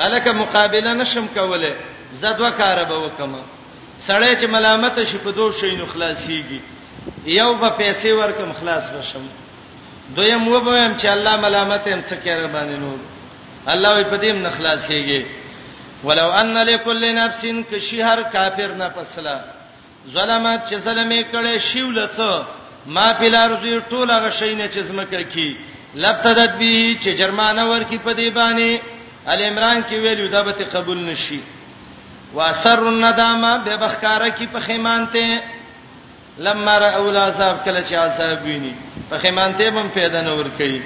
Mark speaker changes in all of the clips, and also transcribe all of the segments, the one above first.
Speaker 1: الکه مقابله نشم کوله زدوا کار به وکم سړی چې ملامت شي په دوه شینو خلاصيږي یو به پیسې ورکم خلاص بشم دویم و به هم چې الله ملامت هم څه کړه باندې نور الله وي په دې نه خلاصيږي ولو ان لكل نفس كشهر کافر نه پسلا ظلمت چې ظلم یې کړي شیو لڅ ما فی الارض ټول هغه شی نه چې زمکه کی لبتدت به چې جرمانه ورکی په دی باندې ال عمران کې ویلو دا به قبول نشي واسر الندامه به بخکاره کی په خیمانته لما را اولا صاحب کله چې عذاب ویني په خیمانته بم پیدا نور کوي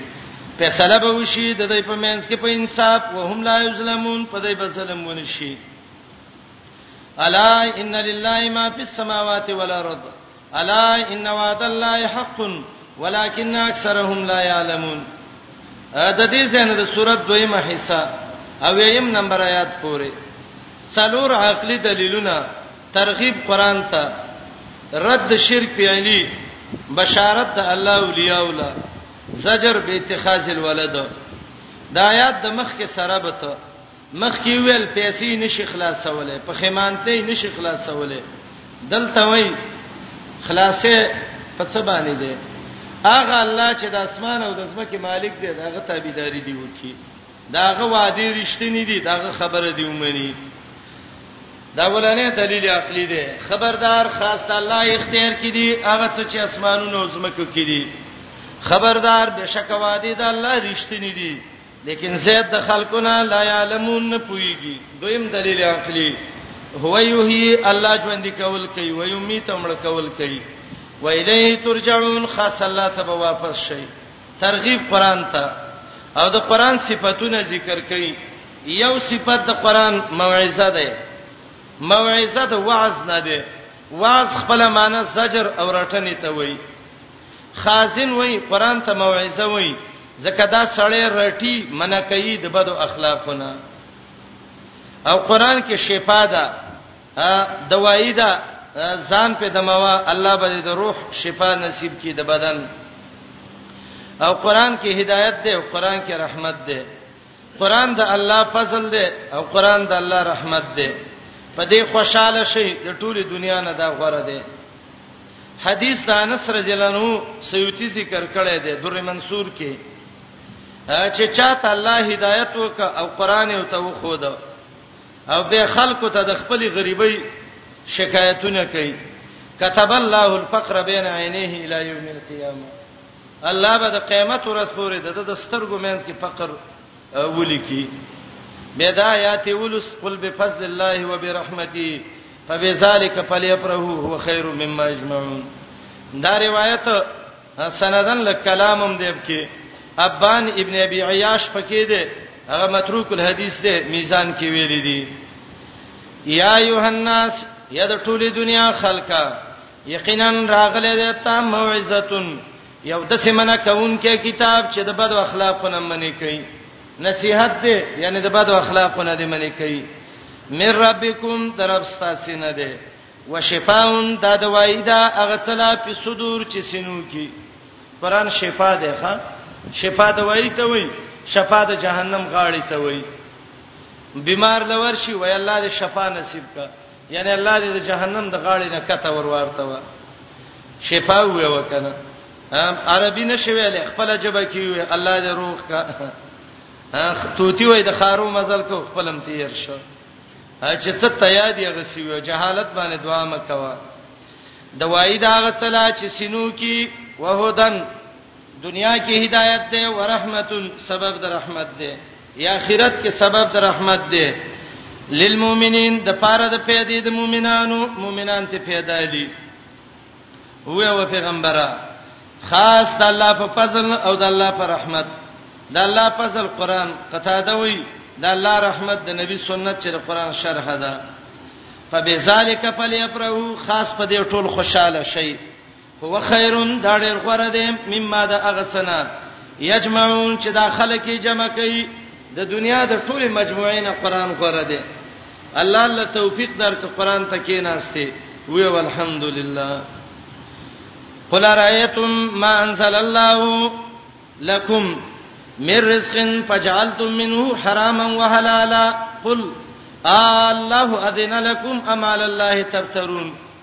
Speaker 1: فیصله به وشي د دې په منځ کې په انصاف وهم لا یظلمون په دې به ظلم ونشي الا ان لله ما فی السماوات والارض الا ان وعد الله حق ولكن اکثرهم لا يعلمون د دې څنګه د سورۃ دویمه حصہ او یم نمبر آیات پورې څلور عقلي دلیلونه ترغیب قران ته رد شرک پیالي بشارت د الله اولیاء ولا زجر به اتخاذ الولد د آیات د مخ کې سره بته مخکې ویل پیسې نشي خلاصولای پخیمانته نشي خلاصولای دلته وای خلاصې په څه باندې ده اغه الله چې د اسمان او د زمکه مالک دی داغه تابعداري دی وکي داغه وعده رښتینی دی داغه خبره دی ومني دا ولنه دلیل عقلی دی خبردار خاص الله اختیار کړي دی هغه څه چې اسمانونو او زمکه کې دي خبردار بشک وعده د الله رښتینی دی لیکن زید د خلقنا لا یعلمون نه پویږي دویم دلیل عقلی هو یحیی الله ژوند کول کوي و یمیت امر کول کوي و الیه ترجعون خاص الله ته به واپس شي ترغیب قران ته او د قران صفاتونه ذکر کوي یو صفت د قران موعظه ده موعظه د وعظ نه ده وعظ خپل معنی زجر او رټنې ته وایي خازن وایي قران ته موعظه وایي ځکه دا سړی رټي منع کوي د بدو اخلاقونه او قران کې شفا ده دوايي ده ځان په دموا الله به د روح شفا نصیب کړي د بدن او قران کې هدایت ده او قران کې رحمت ده قران د الله فضل دی او قران د الله رحمت دی په دې خوشاله شي د ټوله دنیا نه دا غوړه دی حدیث د انس رضی الله عنه سیوتی ذکر کړی دی در منصور کې چې چاته الله هدایت وک او قران او ته خو دا او به خلکو ته د خپل غریبۍ شکایتونه کوي كتب الله الفقر بين عينيه الى يوم القيامه الله به د قیامت ورځ پورې د د سترګو مینس کې فقر ولیکي به دا آیات ولس قل بفضل الله وبرحمته فبذلک فلیفرحوا هو خیر مما اجمعون دا روایت سندن لکلامم دیب کې ابان ابن ابي عياش پکې ده هغه متروک الحديث ده میزان کې ویل دي یا ایه الناس یا د ټوله دنیا خلکا یقینا راغله ده تا موعظتون یو د سیمنه کون کې کتاب چې د بد اخلاقونه منې کوي نصيحت دې یعنی د بد اخلاقونه دې منې کوي مر ربکم طرف ستاسو نه ده وشفاون دا دوايي دا هغه څلا په صدور چې سينو کې قران شفا ده ښا شفا دوايي ته وای شفا د جهنم غاړې ته وای بیمار لور شي وای الله دې شفا نصیب کا یعنی الله دې د جهنم د غاړې نه کته ورورته و شفا وې وکنه عربي نشویل خپل جبه کیوي الله دې روح کا اخ توتی وای د خارو مزل کو خپلم تیر شو چې څه تیا دی غسی وی جهالت باندې دعا مکوا د وای دا غڅلا چې سینو کې وهدن دنیا کې هدایت ده ورحمت سبب د رحمت ده یا اخرت کې سبب د رحمت دی للمؤمنین د پاره د پیدې د مؤمنانو مؤمنان ته پیدا دي هو او پیغمبره خاص د الله په فضل او د الله په رحمت د الله فضل قران قطاده وی د الله رحمت د نبی سنت چې د قران شرح ده فبذالک فلیفرحوا خاص په دې ټول خوشاله شي هو خیرون دا ډیر غوړه دی مما د هغه سنه یجمعون چې دا خلک یې جمع کوي د دنیا د ټوله مجموعې نه قران غوړه دی الله الله توفیق درک قران ته کې ناشته وی والحمدلله قل رايتم ما انزل الله لكم من رزق فجعلتم منه حراما وحلالا قل الله اذن لكم ام على الله تفترون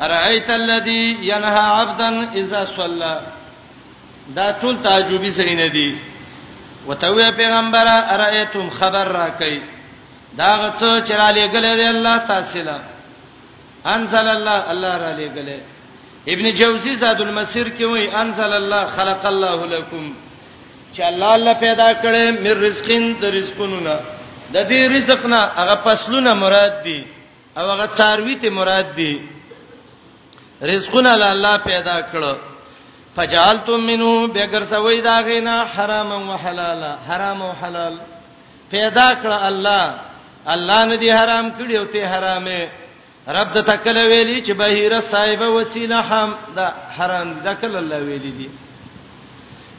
Speaker 1: ارایت الذی ینها عبدا اذا صلى دا ټول تعجبی ځای نه دی وتوی پیغمبر ارایتم خبر راکئ دا غڅ چراله غلې دی الله تاسو له انزل الله الله را لګلې ابن جوزی زاد المسیر کې وای انزل الله خلق الله لكم چې الله الله پیدا کړي مې رزقین د رزقونو نه د دې رزق نه هغه فصلونه مراد دي او هغه څاروي ته مراد دي رزقونه له الله پیدا کړو فجعلتم منه بغیر سوي دا غینا حرام او حلال حرام او حلال پیدا کړ الله الله نه دي حرام کړی او ته حرامه رب د تکل ویلی چې بهیره صاحب وسیله هم دا حرام د کل الله ویلی دي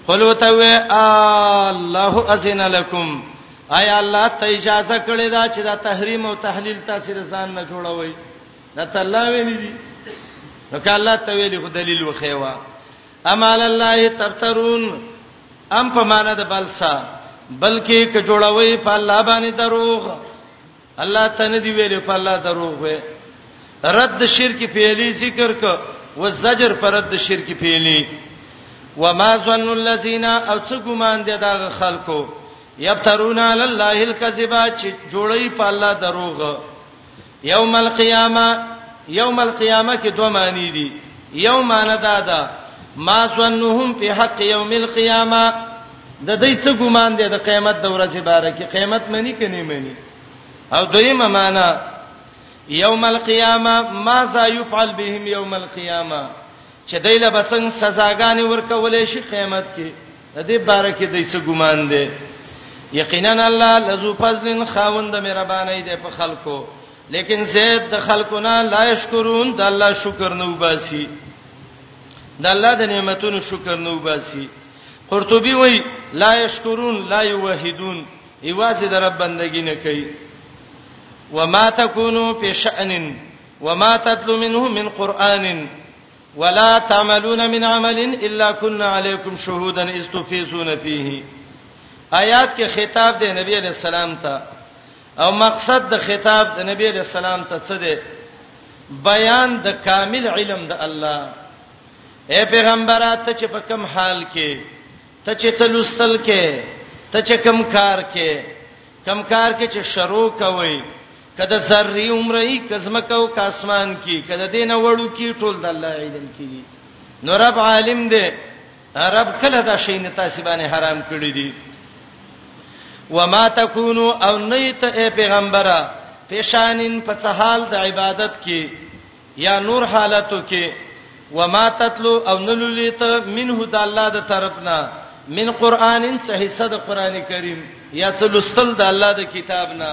Speaker 1: قل وتو الله اذن لكم آیا الله ته اجازه کړې ده چې دا تحریم او تحلیل تاسو ځان نه جوړوي دا ته الله ویلي دي نو که الله ته ویلي خو دلیل وخیوا امال الله تفترون ام په معنا د بلسا بلکې ک جوړوي په الله باندې دروغ الله ته نه دی ویلې په الله دروغ وې رد شرک فعلی ذکر ک و زجر پر رد شرک فعلی و ما ظن الذين او څه ګمان دي دا خلکو یبترون علی الله الکذبا چې جوړی په الله دروغ یوم القیامه یوم القیامه کې دوه معنی دي یوم انا دادا ما ظنهم په حق یوم القیامه د دې څه ګمان دی د قیامت د ورځې باره کې قیامت منی کني منی او دویمه معنا یوم القیامه ماذا یفعل بهم یوم القیامه چې دایله بڅنګ سزاګانې ورکولې شي قیامت کې د دې باره کې د څه ګمان دی یقینا الله لذو فضل خاوند مهرباني دی په خلکو لیکن زید د خلکو نه لا شکرون د الله شکر نه وباسي د الله د نعمتونو شکر نه وباسي قرطبي وای لا یشکرون لا یوحدون ایواز د رب بندگی نه کوي وما تكونوا في شأن وما تتلو منه من قرآن ولا تعملون من عمل الا كنا عليكم شهودا اذ تفيضون فيه آیات کې خطاب دی نبی علیہ السلام ته او مقصد د خطاب د نبی علیہ السلام ته څه دی بیان د کامل علم د الله اے پیغمبره ته چې په کم حال کې ته چې تلوستل کې ته چې کم کار کې کم کار کې چې شروع کوي کده ذری عمرې کزمه کو کاسمان کې کده دینه وړو کې ټول د الله علم کې دي نو رب عالم دی رب کله دا شی نه تاسو باندې حرام کړی دي وما تکونو او نیت اے پیغمبره پېشانین په څه حال د عبادت کې یا نور حالتو کې وما تتلو او نلولي ته منه د الله د طرفنا من قرانن صحیح د قران کریم یا څلستل د الله د کتاب نه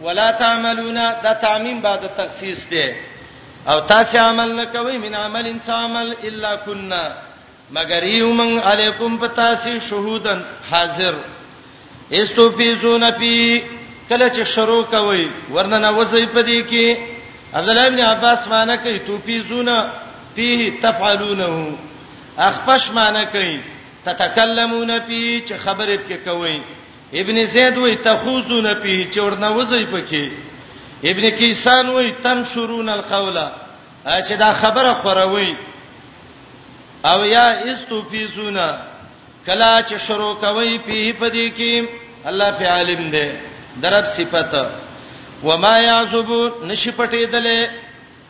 Speaker 1: ولا تعملون دا تعمیم بعد تخصیص دی او تاسو عمل نه کوي من عمل انسان عمل الا كنا مگر یو من علیکم پتاسی شهودن حاضر استو پیزون پی کله چې شروع کوي ورننه وځي پدې کې عبد الله ابن عباس معنی کوي تو پیزون پیه تفعلونه اخفش معنی کوي تتکلمون پی چې خبرې پکې کوي ابن زید وای تخوزون پی چې ورنه وځي پکې ابن کیسان وای تنشرون القولا چې دا خبره خوروي او یا استوفیزونا کلا چې شروع کوي په پدې کې الله په عالم دی درب صفته وما يعذب نشي پټې دله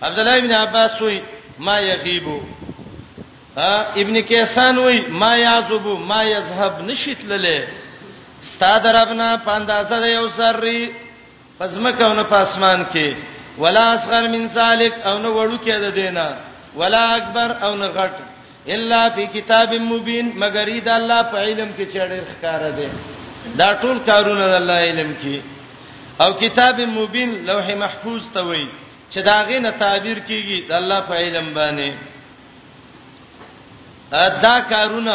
Speaker 1: عبد الله ابن عباس وی ما یغیبو ابن کیسان وای ما یعذب ما یذهب نشیتلله استاد ربنا پاندازه یو سری په ځمکه او نه په اسمان کې ولا اصغر من ذلک او نه وړو کې د دینه ولا اکبر او نه غټ الا فی کتاب مبین مگر اید الله په علم کې چړې ښکار دی دا ټول کارونه د الله علم کې او کتاب مبین لوح محفوظ ته وایي چې دا غي نه تعبیر کیږي د الله په علم باندې دا کارونه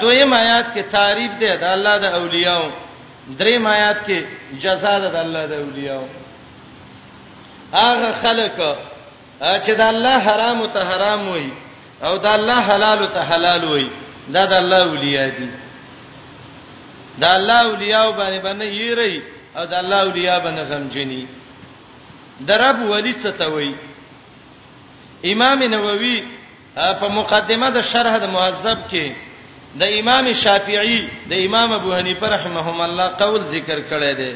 Speaker 1: دویم آیات کې تعریف دی د الله د اولیاءو دریم آیات کې جزا ده د الله د اولیاءو هغه خلک چې د الله حرام ته حرام وای او د الله حلال ته حلال وای دا د الله اولیاء دي د الله اولیاء باندې باندې یری او د الله اولیاء باندې غمجنی درب ولی څه ته وای امام نووي په مقدمه د شرح د مهذب کې د امام شافعي د امام ابو حنیفه رحمهم الله قول ذکر کړی دی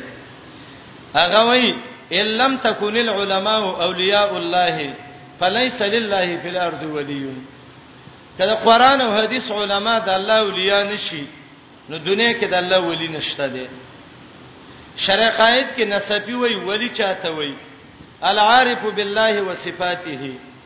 Speaker 1: هغه وایي ان لم تكن العلماء اولیاء الله فليس لله في الارض ولي کله قران او حديث علما د الله اولیاء نشي نو دنیا کې د الله ولی نشته دی شرع قائد کې نسبی وی ولی چاته وی العارف بالله وصفاته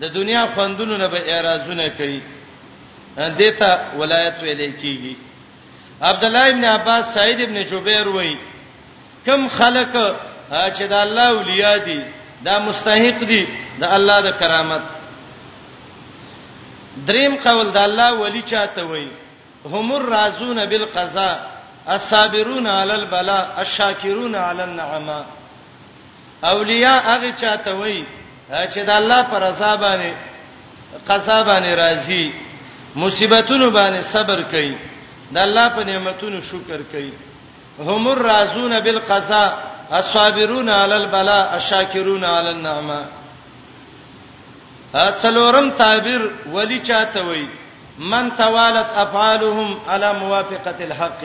Speaker 1: د دنیا خوندونو نه به اعتراضونه کوي دیتا ولایت ویل کیږي عبد الله ابن عباس سعید ابن جبیر وای کم خلق چې د الله اولیاء دي دا مستحق دي د الله د کرامت دریم قول د الله ولی چاته وای هم الرازون بالقضاء الصابرون علی البلاء الشاکرون علی النعمه اولیاء هغه چاته وای چې د الله پر رضا باندې قضا باندې راضي مصیبتونو باندې صبر کوي د الله په نعمتونو شکر کوي هم الرازون بالقضاء الصابرون علی البلاء الشاکرون علی النعمه څلورم تعبیر ولی چاته وای من توالت افعالهم علی موافقه الحق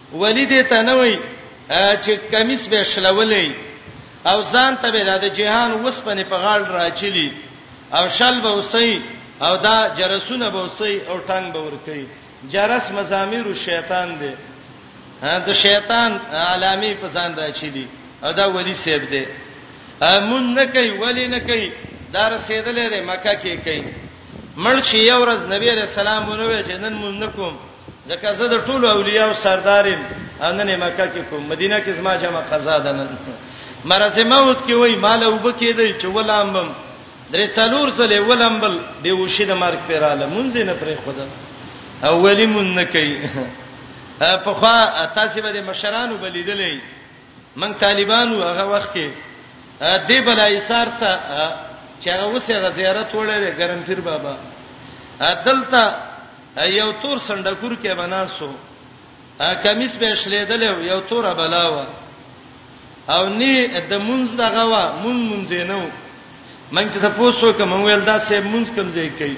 Speaker 1: ولی دې ته نه وای چې کمیس به شلولې او ځان ته به د جهان وسپنې په غاړه راچلی او شل به وسی او دا جرسونه به وسی او ټنګ به ورکی جرس مزامیر شیطان دی د شیطان علامه په ځان راچلی او دا ولی سیب دی مون نه کوي ولی نه کوي دا رسیدلې مکه کې کوي مړ شي یو ورځ نبی رسول الله مونږ چې نن مونږ نکوم ځکه زه د ټولو اولیاء او سردارم اننه مکه کې کوم مدینه کې زما جمع قضا ده نن مرز موت کې وای مال او بکې دی چې ولامم درې څلور سره ولامبل به وشي د مرګ پیراله مونږ نه پرې خدا اولی مون نه کوي په خوا تاسو به مشرانو بلیدلې من طالبانو هغه وخت کې دې بل ایثار سره چې هغه وسه غزیارت وړل ګرم پیر بابا دلته یو تور سندکور کې بناسو کمیس به شلیدل یو تور بلاوه او نی د مونږ دغه وا مون مونږ نه و من ته تاسو کوم ویل دا سه مونږ کوم ځای کوي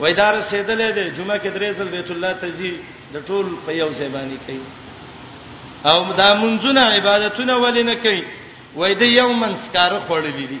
Speaker 1: وای دا رسیدلې ده جمعه کې درې ځل بیت الله ته ځي د ټول په یو ځای باندې کوي او دا مونږونه عبادتونه ولې نه کوي وای د یو منسکار خړلې دي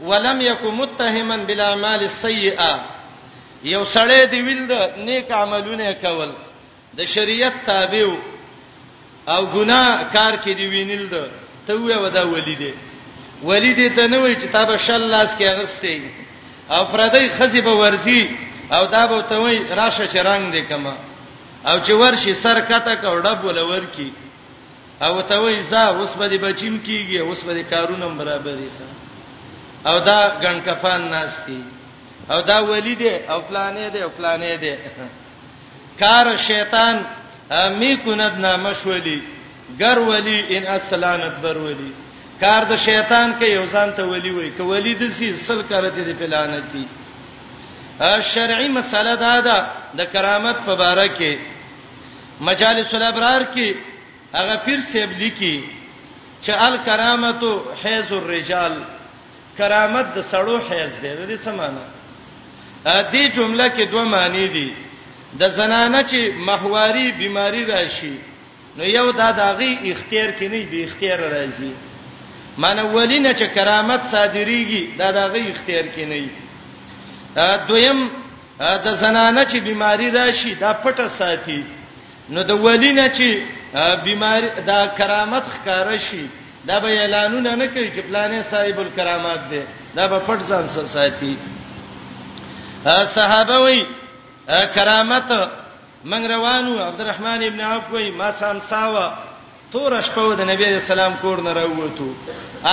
Speaker 1: ولم يك متهما بالاعمال السيئه یو سړی دی ویل د نیک عملونه کول د شریعت تابع او ګناه کار کې دی وینل د ته وې ودا ولی دی ولی دی ته نه وی چې تابه شل لاس کې اغستې او پردی خزی به ورزی او دا به ته وی راشه چرنګ دی کما او چې ورشي سر کته کوډه بولور کی او ته وای زه اوس به دې بچیم کیږي اوس به دې کارونه برابرې ښه او دا ګڼ کفان ناشتي او دا ولی دی او پلانې دی او پلانې دی کار شیطان می کند نامشولی ګر ولی ان اصلانت بر ولی کار د شیطان کې یو ځان ته ولی وای ک ولی د سی سل کرته دی پلانتی شرعي مسله دا ده د کرامت په باره کې مجالس الابرار کې هغه پیر صاحب لیکي چې الکرامت حیز الرجال کرامت د سړو حیز دی د دې څه معنی دې جمله کې دوه معنی دي د زنانه چې محواری بیماری راشي نو یو دا داغي اختیار کې نه به اختیار راځي معنی ولینه چې کرامت صادریږي دا داغي اختیار کې نه دویم د زنانه چې بیماری راشي دا پټه ساتي نو د ولینه چې بیماری دا کرامت ښکارا شي دا به اعلانونه نه کوي چې پلانې صاحب الکرامات دی دا به پټ ځان سره ساتي صحابه وی کرامت من روانو عبدالرحمن ابن عوف وی ما سامساوا تور شپه د نبی اسلام کور نه راووتو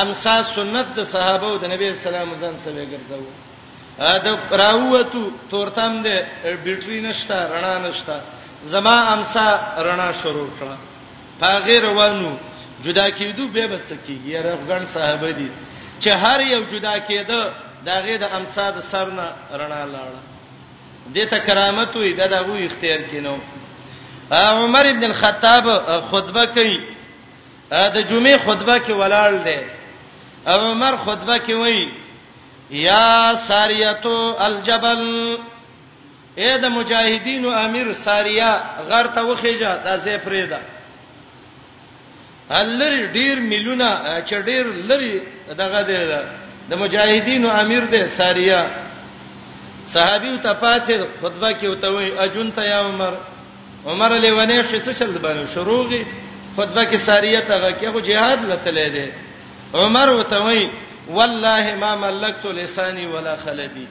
Speaker 1: امسا سنت د صحابه د نبی اسلام ځان سره ګرځاو د راووتو تورتم دې بیټری نشتا رڼا نشتا زما امسا رڼا شروع کړه پاغه روانو جدا کیدو به بچ کی یره افغان صاحب دي چې هر یو جدا کیده داغه د امسا د سرنا رڼا لاړه دې ته کرامت وي دا دغه اختیار کینو عمر ابن الخطاب خطبه کوي د جمعې خطبه کې ولاړ دی عمر خطبه کې وایي یا ساریتو الجبل اے د مجاهدینو امیر ساریا غر ته وخیجه دا زه پرېدا لری ډیر ملیونه چې ډیر لری دغه دی د مجاهدینو امیر دی ساریا صحابي ته پاتې خطبه کې وته وي اجون ته یا عمر عمر لیونه شې څه چل باندې شروعي خطبه کې ساریه ته کې خو jihad لته لیدې عمر وتوي والله ما ملکت لساني ولا خلبي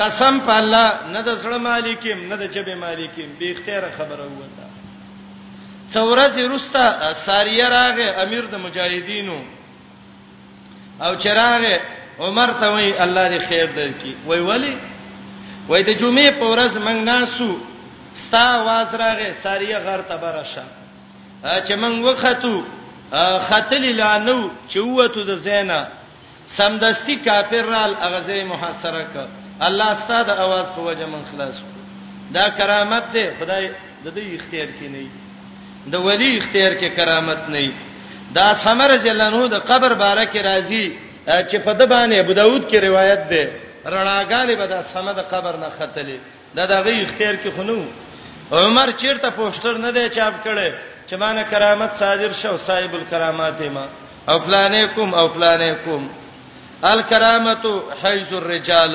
Speaker 1: قسم په الله نه د زړه مالکیم نه د جبه مالکیم به اختیار خبره وته څورځ رستا ساریه راغه امیر د مجاهدینو او چراغه عمر ته وی الله دې خیر درکې وای ولی وای د جمعې په ورځ منګ ناسو ستا واز راغه ساریه غر ته برشه چې موږ وختو خاتلی لانو چې وته د زینا سمدستی کافر رال اغزه محاصره ک الله ستاد आवाज په وجه من خلاص دا کرامت دی خدای د دې اختیار کې نه د ولی اختیار کې کرامت نه دا ثمر جلانو د قبر باره کې راځي چې په د باندې ابو داود کې روایت ده رڼاګانې به د سمد قبر نه ختلې دا دغه اختیار کې خنو عمر چیرته پوسټر نه دی چاپ کړي چې مانه کرامت صادر شو صاحب الکرامات ما او پلانې کوم او پلانې کوم الکرامت حیز الرجال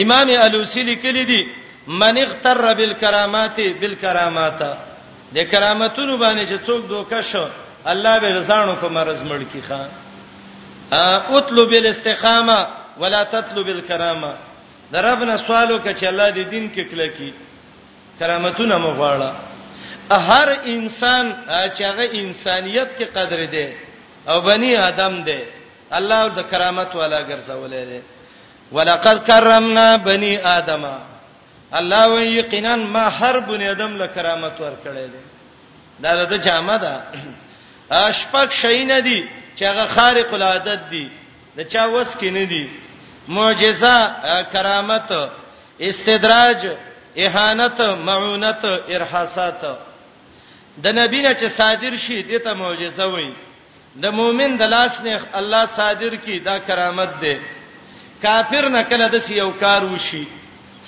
Speaker 1: امام الوسی لیکلی دی من اغتر بالکرامات بالکرامات د کرامتونو باندې چې څوک دوکه شو الله به رضانو په مرز مړ کی خان اطلب الاستقامه ولا تطلب الكرامه د رب نه سوال وکړه چې الله دې دین کې کلکی کرامتونه مو غواړه هر انسان چې هغه انسانيت کې قدر دی او بني آدم دی الله د کرامت والا ګرځولې دی ولقد کرمنا بني آدم الله وی یقینا ما هر بني آدم له کرامت ورکړې دی دا د جامه ده اشپک شي نه دي چې هغه خارق العادت دي د چا وس کې نه دي معجزه کرامت استدراج اهانت معونت ارهاصات د نبی نه چې صادر شي دته معجزه وایي د مؤمن د لاس نه الله صادر کی دا کرامت ده کافر نه کله د یو کار وشي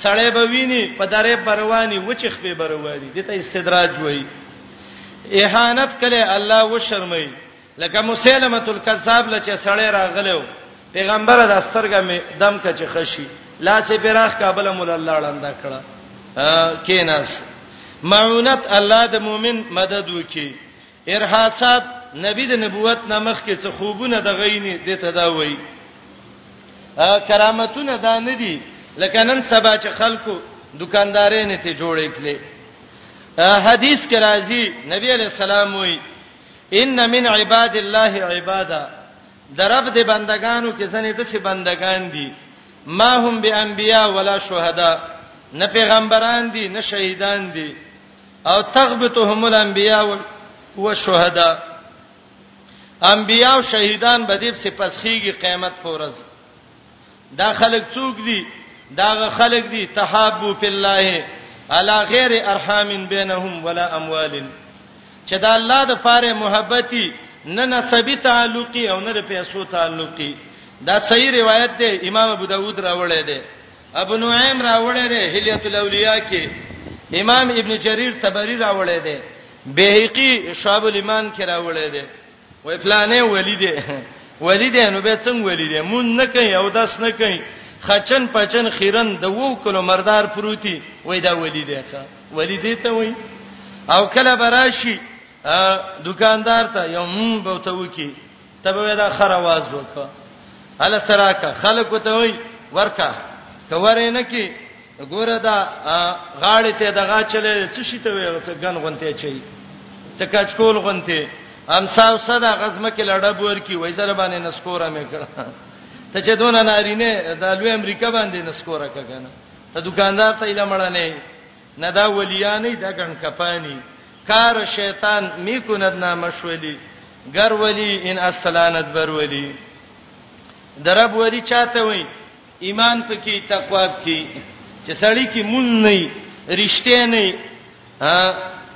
Speaker 1: سړی به ویني په درې برواني وچخ به برواني دته استدراج وایي اهانت کله الله و شرمای لکه مسلمه الکذاب لچ سړی راغلو پیغمبر د سترګه می دم کچ خشي لاس پراخ کابل مول الله لاندې کړه کیناس معونت الله د مؤمن مدد وکي ارهاصات نبی د نبوت نامخ کې څه خوبونه د غینې د تداوي کرامتونه دا نه دي لکه نن سبا چې خلکو دکاندارې نه ته جوړې کړي حدیث کې راځي نبی علی السلام وایي ان من عباد الله عبادا درب د بندگانو کې ځنې د څه بندگان دي ما هم به انبیا ولا شهدا نه پیغمبران دي نه شهیدان دي او تغبتهم الانبیاء والشهدا انبیاء او شهیدان به دې په پسخیږي قیامت پورز دا خلک څوک دي داغه خلک دي تحابو فی الله علی غیر ارحام بینهم ولا اموال چې دا الله د پاره محبتي نه نسبی تعلقي او نه د پیسو تعلقي دا صحیح روایت دی امام ابو داود راوړی دی ابو نعیم راوړی دی حلیت الاولیاء کې امام ابن جریر تبری راوړی دی بهقی شعب الایمان کې راوړی دی وای پلانې ولی دی ولی دی نو به څنګه ولی دی مون نه کوي او داس نه کوي خچن پچن خیرن د وو کلو مردار پروتي وای دا ولی دی ښا ولی دی ته وای او کله براشي دکاندار ته یو مون به ته وکی ته به دا خر आवाज وکړه الا سراکه خلکو ته وای ورکا کوره نه کی ګوره دا غاړې ته دغه چلې څه شي ته وي څه ګن غونته چي څه کچکول غونته امساو صدا غزمه کې لړه بور کی وای زره باندې نسکوره مې کړه ته چې دون نارینه د لوی امریکا باندې نسکوره کګنه ته دکاندار ته اله مړ نه نه دا ولیانې د ګن کپانی کار شیطان می کند نامه شولی ګر ولی ان اصلانت بر ولی درب ولی چاته وای ایمان پکې تقوا پکې چې سړی کې مون نه رښتې نه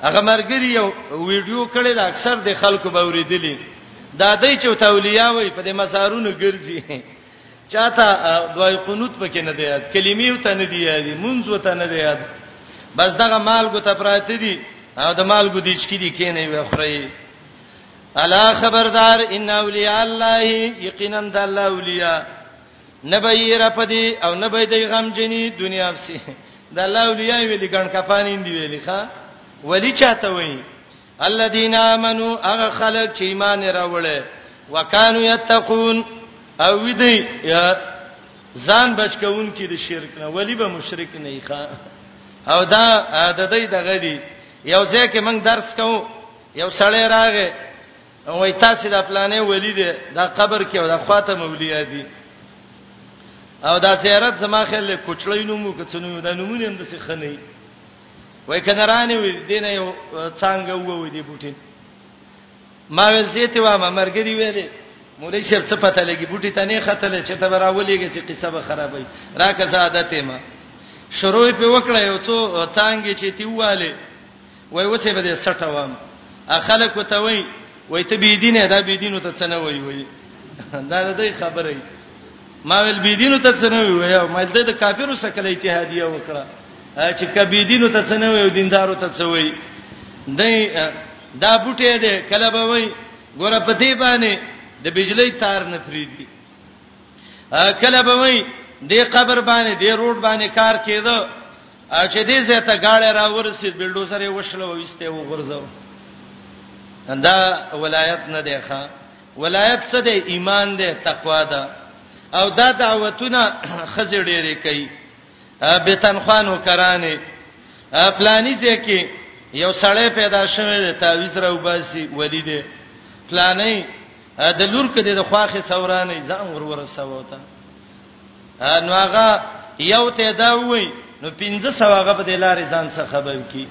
Speaker 1: هغه مرګري یو ویډیو کړی دا اکثر د خلکو به ورېدلی دا دای چې تولیه وي په دې مسارونو ګرځي چاته دوی قنوت پکې نه دی یاد کلمې ته نه دی یاد منځ ته نه دی یاد بس دغه مالګو ته پراته دي او د مالګو د چکی دي کینې وي خوري الا خبردار ان اولیاء الله یقینا د الله اولیاء نه به یې را پدې او نه به دې غم جنې دنیا بسي د الله اولیاء ویلي ګڼ کفانین دی ویلي ښا ولی چاته وایي الذين امنوا هغه خلک چې ایمان راوړل وکانو یتقون او ودی ځان بچکون کې د شرک نه ولی به مشرک نه ښه او دا د دې دغه دی یو ځای کې موږ درس کوو یو سړی راغی وای تاسو د پلانې ولی دی دا قبر کې او دا خواته مولیا دي او دا زیارت زما خل کوچړی نومو کڅنو دا نمونه هم د څه خنې وای کنارانه وې دینه یو څنګه وو دې بوټي ما ول زیته و ما مرګري ویلې مولای شپ څه پته لګي بوټي ته نه خطلې چې ته براولېږي چې قصه به خرابې راکه ساده ته ما شروع په وکړه یو څو څنګه چې تیواله وای وسه به دې سټه وام اخلک وته وای وای ته بی دینه دا بی دینو ته څنګه وای وای دا د دې خبرې ما ول بی دینو ته څنګه وای وای ما د کافرو سره کله اتحادیه وکړه چې کبي دینو ته څنګه وای دیندارو ته څه وای دای دا بوټي دې کله به وای ګوره په دې باندې د بجلی تار نه فریدي کله به وای دې قبر باندې دې روډ باندې کار کېده او چې دې زه ته گاړه را ورسید بلډوزر یې وشله او وسته و غرزو دا ولایت نه دی ښا ولایت څه دی ایمان دی تقوا ده او دا دعوتونه خزې ډېرې کوي به تنخوانو کرانه پلاني ځکه یو سړی پیدا شوی دی تعویز راو باسي ولی دی پلانې د لور کده د خواخې سورانې ځان ورور سوته نو هغه یو ته دا وای نو 1500 هغه په دلارې ځان څخه خبر کی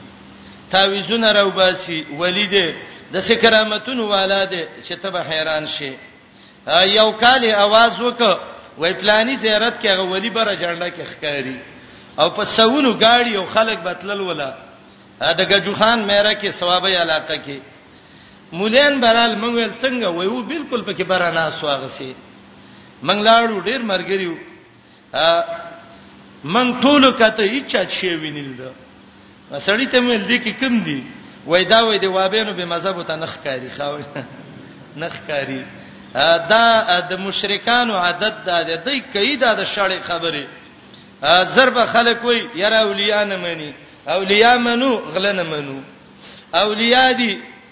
Speaker 1: تعویذونه راو باسي ولید د سکرامتون والاده چې ته به حیران شې یو کال आवाज وک وای پلاني زیارت کې هغه ولی بره جړنده کې ښکاری او په سونو گاڑی او خلک بتلل ولا د گجو خان مېره کې ثوابه علاقه کې مولین برال مونږ څنګه وایو بالکل پکې برا ناس واغسي من لاړو ډیر مرګریو من ټول کته هیڅ شي وینل دا سړی ته مل دي کې کم دي وای دا وای دی وابینو به مذهب ته نخ کاری خاوي نخ کاری دا د مشرکانو عادت دا دی دای کوي دا د شړې خبره ضرب خلک وای یرا اولیاء نه مني اولیاء منو غل نه منو اولیاء دي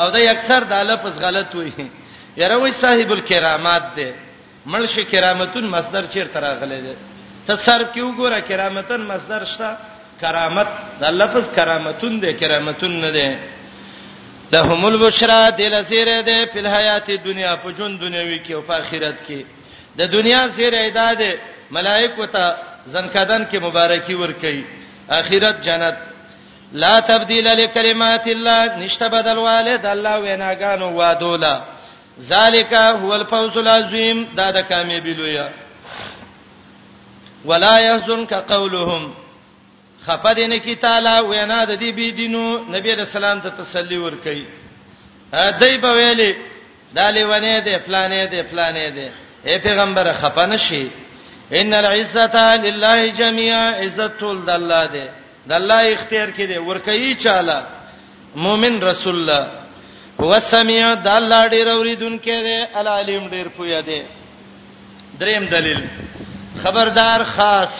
Speaker 1: او دا اکثر د لفظ غلط وي یره وای صاحب الکرامات دی ملش کرامتون مصدر چیر تر غلې دی ته صرف کیو ګوره کرامتن مصدر شته کرامت دا لفظ کرامتون دی کرامتون نه دی لهم البشرا دل زیره ده په حیات دنیا په جون دنیوي کې او په آخرت کې د دنیا زیره ده ده ملائکه ته زنکدن کې مبارکي ورکړي آخرت جنت لا تبديل لكلمات الله نشته بدل والد الله ویناګانو وادولا ذالک هو الفوز العظیم دا د کامیابی لویا ولا يحزنك قولهم خفدن کی تعالی وینا د دې بی دینو نبی رسول الله ته تسلی ورکړي دای په ویلي دا لیونه دی فلانه دی فلانه دی اے پیغمبر خپه نشي ان العزه لله جميعا عزت ټول د الله دی د الله اختیار کې دی ورکه چاله مؤمن رسول الله هو سميع د الله ډیر اوریدونکې دی العلیم ډیر پویا دی دریم دلیل خبردار خاص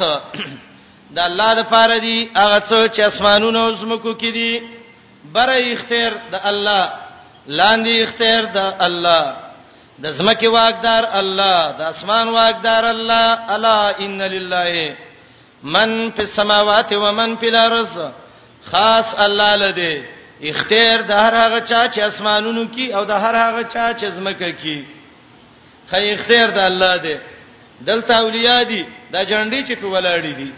Speaker 1: د الله د پاره دی هغه څو چې اسمانونو او زمکو کې دي بره اختیار د الله لاندې اختیار د الله د زمکه واقدار الله د اسمان واقدار الله الا ان لله من فی السماوات و من فی الارض خاص الله لده اختیار د هر هغه چا چې اسمانونو کې او د هر هغه چا چې زمکه کې خی اختیار د الله ده دلته اولیاء دي دا جنډي چې په ولاړې دي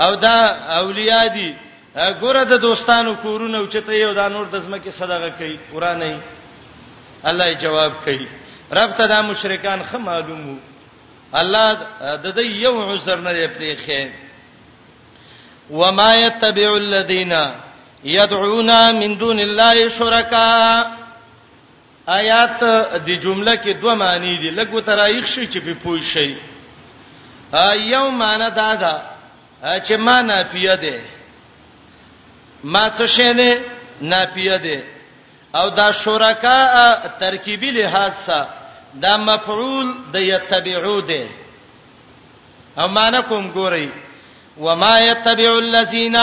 Speaker 1: او دا اولیاء دي ګوره د دوستانو کورونه او چته یو دا نور د زمکه صدقه کوي قران یې الله یې جواب کوي رب ته دا مشرکان خه معلومو الله د دې یو عذر نه دی پریخه وما يتبع الذين يدعون من دون الله شركاء آیات د جمله کې دوه معنی دي لګو ترایخ شي چې په پوي شي یو معنی دا ده چې ما نافیه ده ما څه شی نه نافیه ده او دا شرکا ترکیبی لحاظ سره دا مفعول د یتبعو ده او معنا کوم ګورئ وما يتبع الذين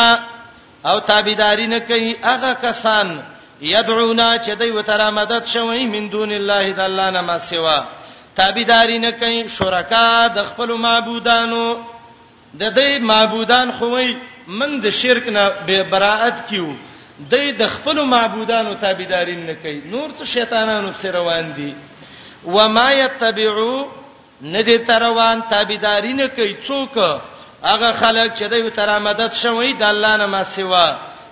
Speaker 1: او تابعداري نه کوي هغه کسان يدعونا چې دوی وتره مدد شوی من دون الله د الله نه ما سوا تابعداري نه کوي شرکا د خپل معبودانو د دې معبودان خو وي موږ د شرک نه به براءت کیو د د خپل معبودانو تابعدارین نه کوي نور څه شیطانانو سره روان دي و ما یتبعو ندی تروان تابعداري نه کوي څوک هغه خلک چې دوی تر مدد شوی د الله نه ما سیوا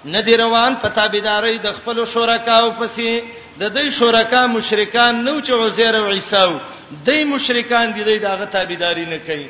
Speaker 1: ندی روان په تابعداري د خپل شرکاو پسې د دې شرکا مشرکان نو چې عزیر او عیسی او دې مشرکان دي دغه تابعداري نه کوي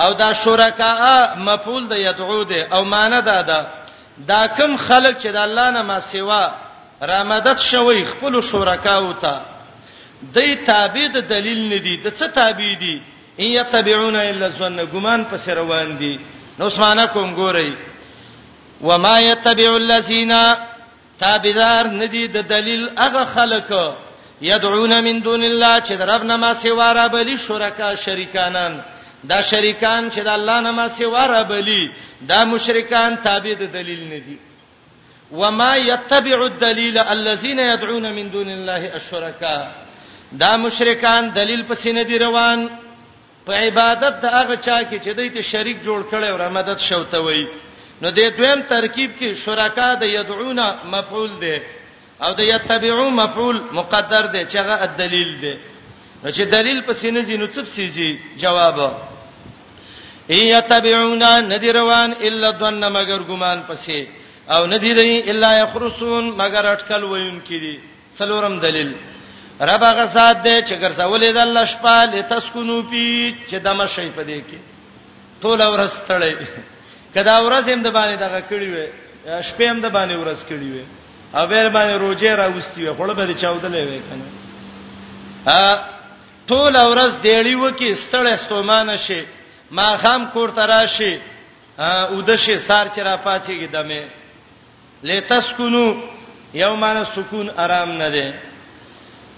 Speaker 1: او دا شرکاء مفعول د يدعو ده او معنی دا ده دا کم خلق چې د الله نه ما سیوا را مدد شوی خپل شرکا او ته دای تابع د دلیل نه دي د څه تابع دي ان یتبعون الا الظن ګمان پس روان دي نو اسمانه کوم ګورئ وما یتبع الذین تابعدار ندی د دلیل هغه خلک یدعون من دون الله چې د رب نه ما سیوا را بلی شرکا شریکانان دا شریکان چې د الله نه ما سیوا را بلی دا مشرکان تابع د دلیل ندی وما يتبع الدليل الذين يدعون من دون الله الشركاء دا مشرکان دلیل پسې نه دی روان په عبادت د هغه چا کې چې دوی ته شریک جوړ کړي او رمدد شوته وي نو د دویم ترکیب کې شرکا د یدعون مفعول دی او د یتبعو مفعول مقدر دی چې هغه دلیل دی نو چې دلیل پسې نه زینو څه سیږي جواب ایتبعون ندی روان الا ظن مگر ګمان پسې او ندی دی الا یخرسون مگر اٹکل وین کړي څلورم دلیل رب هغه ذات دی چې ګرځولې د الله شپه لتسكنو پی چې دمه شي پدې کې ټول ورځ تړلې کدا ورځ هم د باندې دغه کړی وي شپه هم د باندې ورځ کړی وي او بیر باندې روزه راوستي وي خړ به چاودلې وي کنه ا ټول ورځ دیړی وکي ستړې ستومانه شي ما خام کور تراشي او د شي سار چر پاتېږي دمه لتسکنو یو معنی سکون آرام نه دی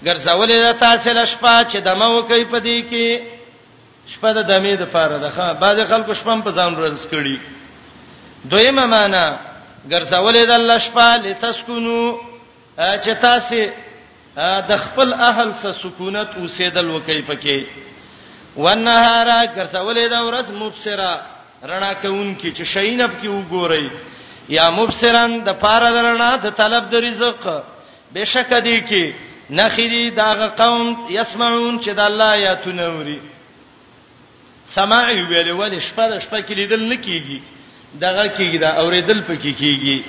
Speaker 1: ګرځولې د تاسو له شپه چې دمه وکي په دې کې شپه د دمه د پاره ده ښا بعض خلکو شپه په ځان ورز کړي دویمه معنی ګرځولې د الله شپه لتسکنو چې تاسو د خپل اهل سره سکونت اوسېدل وکي پکې ونهار ګرځولې دا ورځ مبصرا رڼا کوونکی چې شینب کې وګورئ یا مبصران د پاره درنا د طلب د رزق بشک دی کې نخری داغه قوم یسمعون چې د الله آیاتونه اوري سماعي ویلې ولې شپه د شپه کې لیدل نه کیږي دغه کیږي دا اوریدل پکې کیږي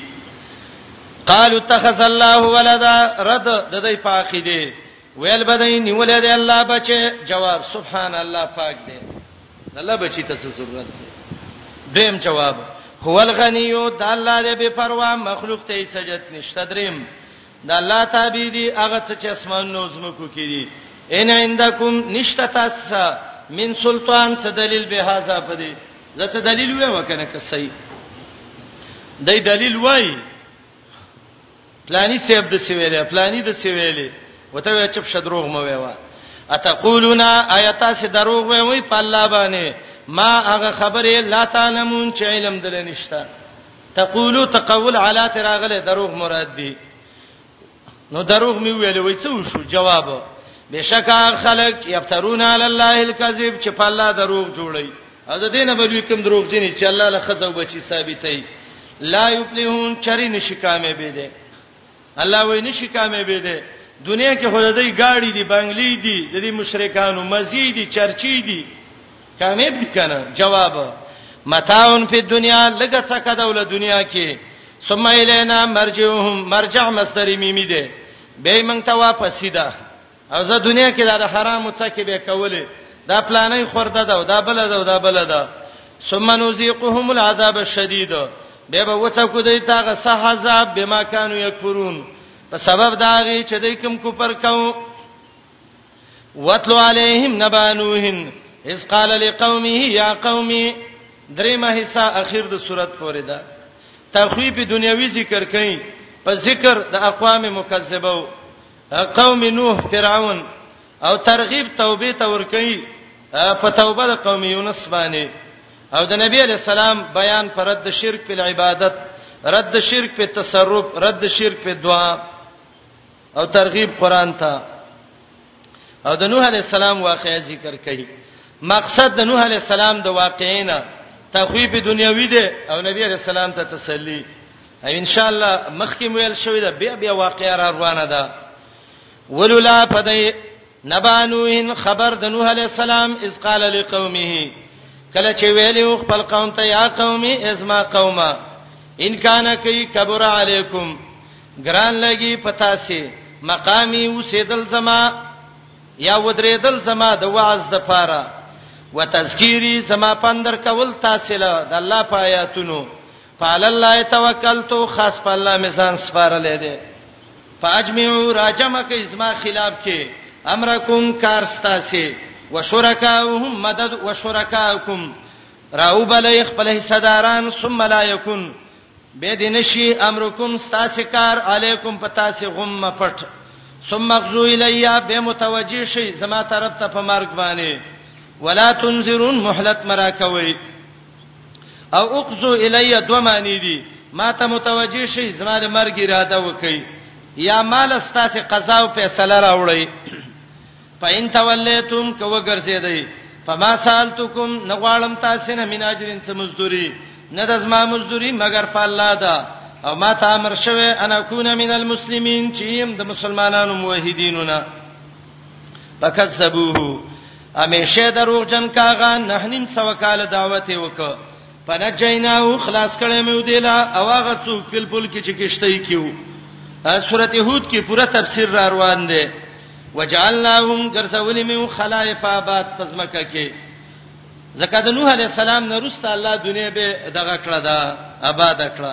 Speaker 1: قالوا اتخذ الله ولدا رد د دې پاخې دی ویل بدای نیولې دی الله بچي جواب سبحان الله پاک دی الله بچی ته څه ضرورت دی دیم جواب هو الغنیو د الله دې بے پروا مخلوق ته سجدت نشته دریم د الله تابع دي هغه څه چې اسمانونو او زمکو کې دي ان عندکم نشتا تاسو من سلطان څه دلیل به هاذا پدې زه څه دلیل وې وکنه که صحیح دای دلیل وای پلانی سیب د سیویلې پلانی د سیویلې وته چپ شدروغ مو ویوا اتقولون آیات سے دروغ وی وی په الله باندې ما هغه خبره لا تعلمون چې علم دل نشته تقولو تقول علا تراغله دروغ مراد دی نو دروغ می ویل وای څه وشو جواب بشکا خلق یفترون علی الله الکذب چې په الله دروغ جوړي او د دینه بلوی کوم دروغ جنې چې الله له خزو بچی ثابتې لا یفلحون چری نشی کامیابې دي الله وای نشي کامیابې دي دنیا کې خو د دې گاډي دي بنگلې دي د دې مشرکانو مزي دي چرچي دي کامیاب دي کنه جواب متاون په دنیا لګه څه کده ول دنیا کې ثم الینا مرجعهم مرجع مصدر میمی ده به مونږ ته واپس سیده او زه دنیا کې دا حرامو څکه به کولې دا پلانې خورده ده او دا بل ده او دا بل ده ثم نذيقهم العذاب الشديد به به وڅ کو دی تاغه صح عذاب بما كانوا يكفرون په سبب دا غي چې دای کوم کوپر کاو وتلو عليهم نبانوهن اس قال لقومه يا قومي درېمه حصہ اخر د صورت پورې ده تخویب دنیوي ذکر کئ په ذکر د اقوام مکذبو قوم نوح فرعون او ترغیب توبه ته ور کوي په توبه د قوم یونس باندې او د نبی علی السلام بیان پر رد شرک په عبادت رد شرک په تصرف رد شرک په دعا او ترغیب قران ته او د نوح علی السلام واقعې ذکر کړي مقصد د نوح علی السلام د واقعینا تخویب دنیوي دی او نبی علی السلام ته تسلی ان شاء الله مخکې ویل شوې ده بیا بیا واقعیا را روانه ده ولولا فدای نبانوین خبر د نوح علی السلام اذ قال لقومه کله چې ویلو خپل قوم ته یا قومي ازما قومه ان کان کی کبر علیکم ګران لګي پتا سي مقامي وسیدل زما یا ودریدل زما د وعظ د پاره وتذکيري زما پندر کول تاسو له د الله پایاتونو فعل الله توکلت خاص په الله مې ځان سپارلې دي فاجمعوا راجمه کې ازما خلاف کې امرکم کار ستاسي وشرکاهم مدد وشرکاکم راو بلې خپل حصداران ثم لا یکون به دې نشي امرکم ستاسو کار علیکم پتا سي غم پټ ثم مغزو الیا به متوجی شي زما طرف ته په مرګ باندې ولا تنذرون مهلت مرا کوي او اقصو الیه دو معنی دي ما ته متوجی شي زما د مرګ اراده وکي یا مال استاسه قضا او فیصله راوړی فإن تولیتم کو ګرځیدای فما سالتکم نغوالم تاسو نه من اجرین څه مزدوری نه د زما مزدوری مگر په الله ده او ما ته امر شوه انا کون من المسلمین چې يم د مسلمانانو موحدینونه فکذبوه همیشه دروغجن کاغه نه نیم سو کال دعوت وکړه فنجینا او خلاص کړه مې ودیلا او هغه څوک پل پل کې چې کشته یې کیو سورته هود کې پوره تفسیر را روان دی وجعلناهم غرسول مې خلائف آباد پزمکه کې زکه د نوح علی السلام نه رسته الله دنیا به دغه کړه دا آباد کړه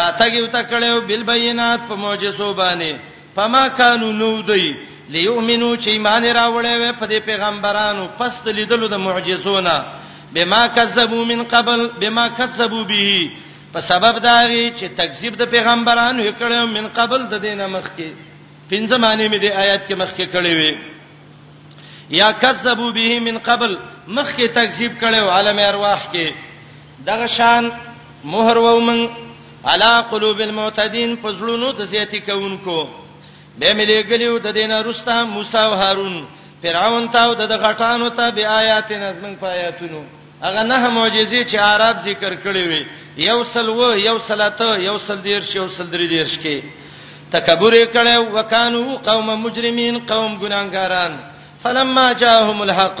Speaker 1: راتګ یو تکړه بل بینات په معجزو باندې فما كانوا نودی ليؤمنو چې ایمان راوړې وې په دې پیغمبرانو پس د لیدلو د معجزونه بما کذبوا من قبل بما کذبوا به په سبب داغي چې تکذیب د پیغمبرانو وکړو من قبل د دینه مخکې پنځه معنی مې د آیات کې مخکې کړې وې یا کذبوا به من قبل مخکې تکذیب کړو عالم ارواح کې دغه شان مهر وومن علا قلوب المعتدين پزړونو د زیاتی کوونکو به ملي ګلیو د دینه رستا موسی او هارون فرعون ته او د غټانو ته بیا آیات نظم فایاتونو هغه نه معجزې چې عرب ذکر کړې وي یو سل و یو سلاته یو سل دیر شو سل درې دیر شکې تکبر کړي وکانو قوم مجرمین قوم ګناګاران فلما جاءهم الحق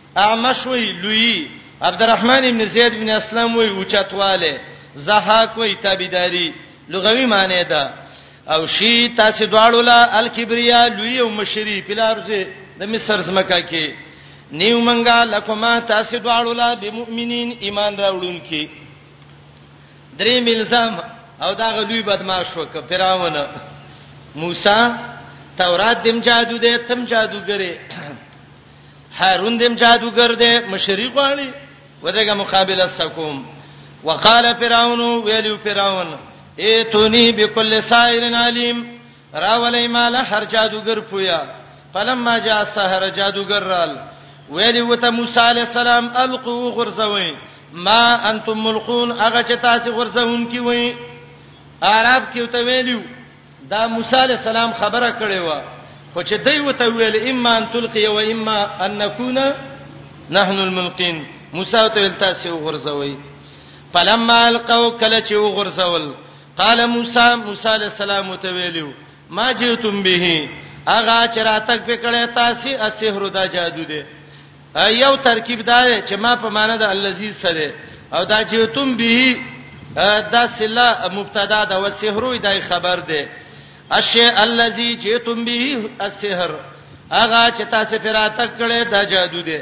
Speaker 1: اعمش وی لوی عبدالرحمن ابن زید بن اسلم وی اوچتواله زهاک وی تابعداري لغوي معنی ده او شی تاسو دواړو لا الکبریا لوی او مشری پلارځه د مصر زمکا کې نیو منګه لکما تاسو دواړو لا بمؤمنین ایمان راوړونکي درې ملزم او دا غلوی بدمعاش وک فراون موسی تورات دیم جادو دې تم جادوګره هارون دیم جادوګر دی مشری غواړي ودغه مقابله سکوم وقال فرعون ویلو فرعون ایتونی بكل سائر علیم راولای مال هر جادوګر پویا فلما جاء السحر جادوګر رال ویلی وته موسی علی السلام القو غرزوي ما انتم ملقون هغه چې تاسو غرزون کی وای عرب کې وته ویلو دا موسی علی السلام خبره کړې و خو چې دوی وته ویل اما ان تلقي و اما ان نكون نحن الملقين موسی ته ویل تاسو وغورځوي فلما القوا کله چې وغورځول قال موسی موسی علی السلام ته ویلو ما جئتم به اغه چراتک پکړه تاسو اسحر دا جادو دی یو ترکیب دا دی چې ما په معنی د الذی سره او دا جیتم به دا سلا مبتدا دا وسحرو دا خبر دی الشی الذی جیتم به السحر اغه چې تاسو پیراته کړي دا جادو دی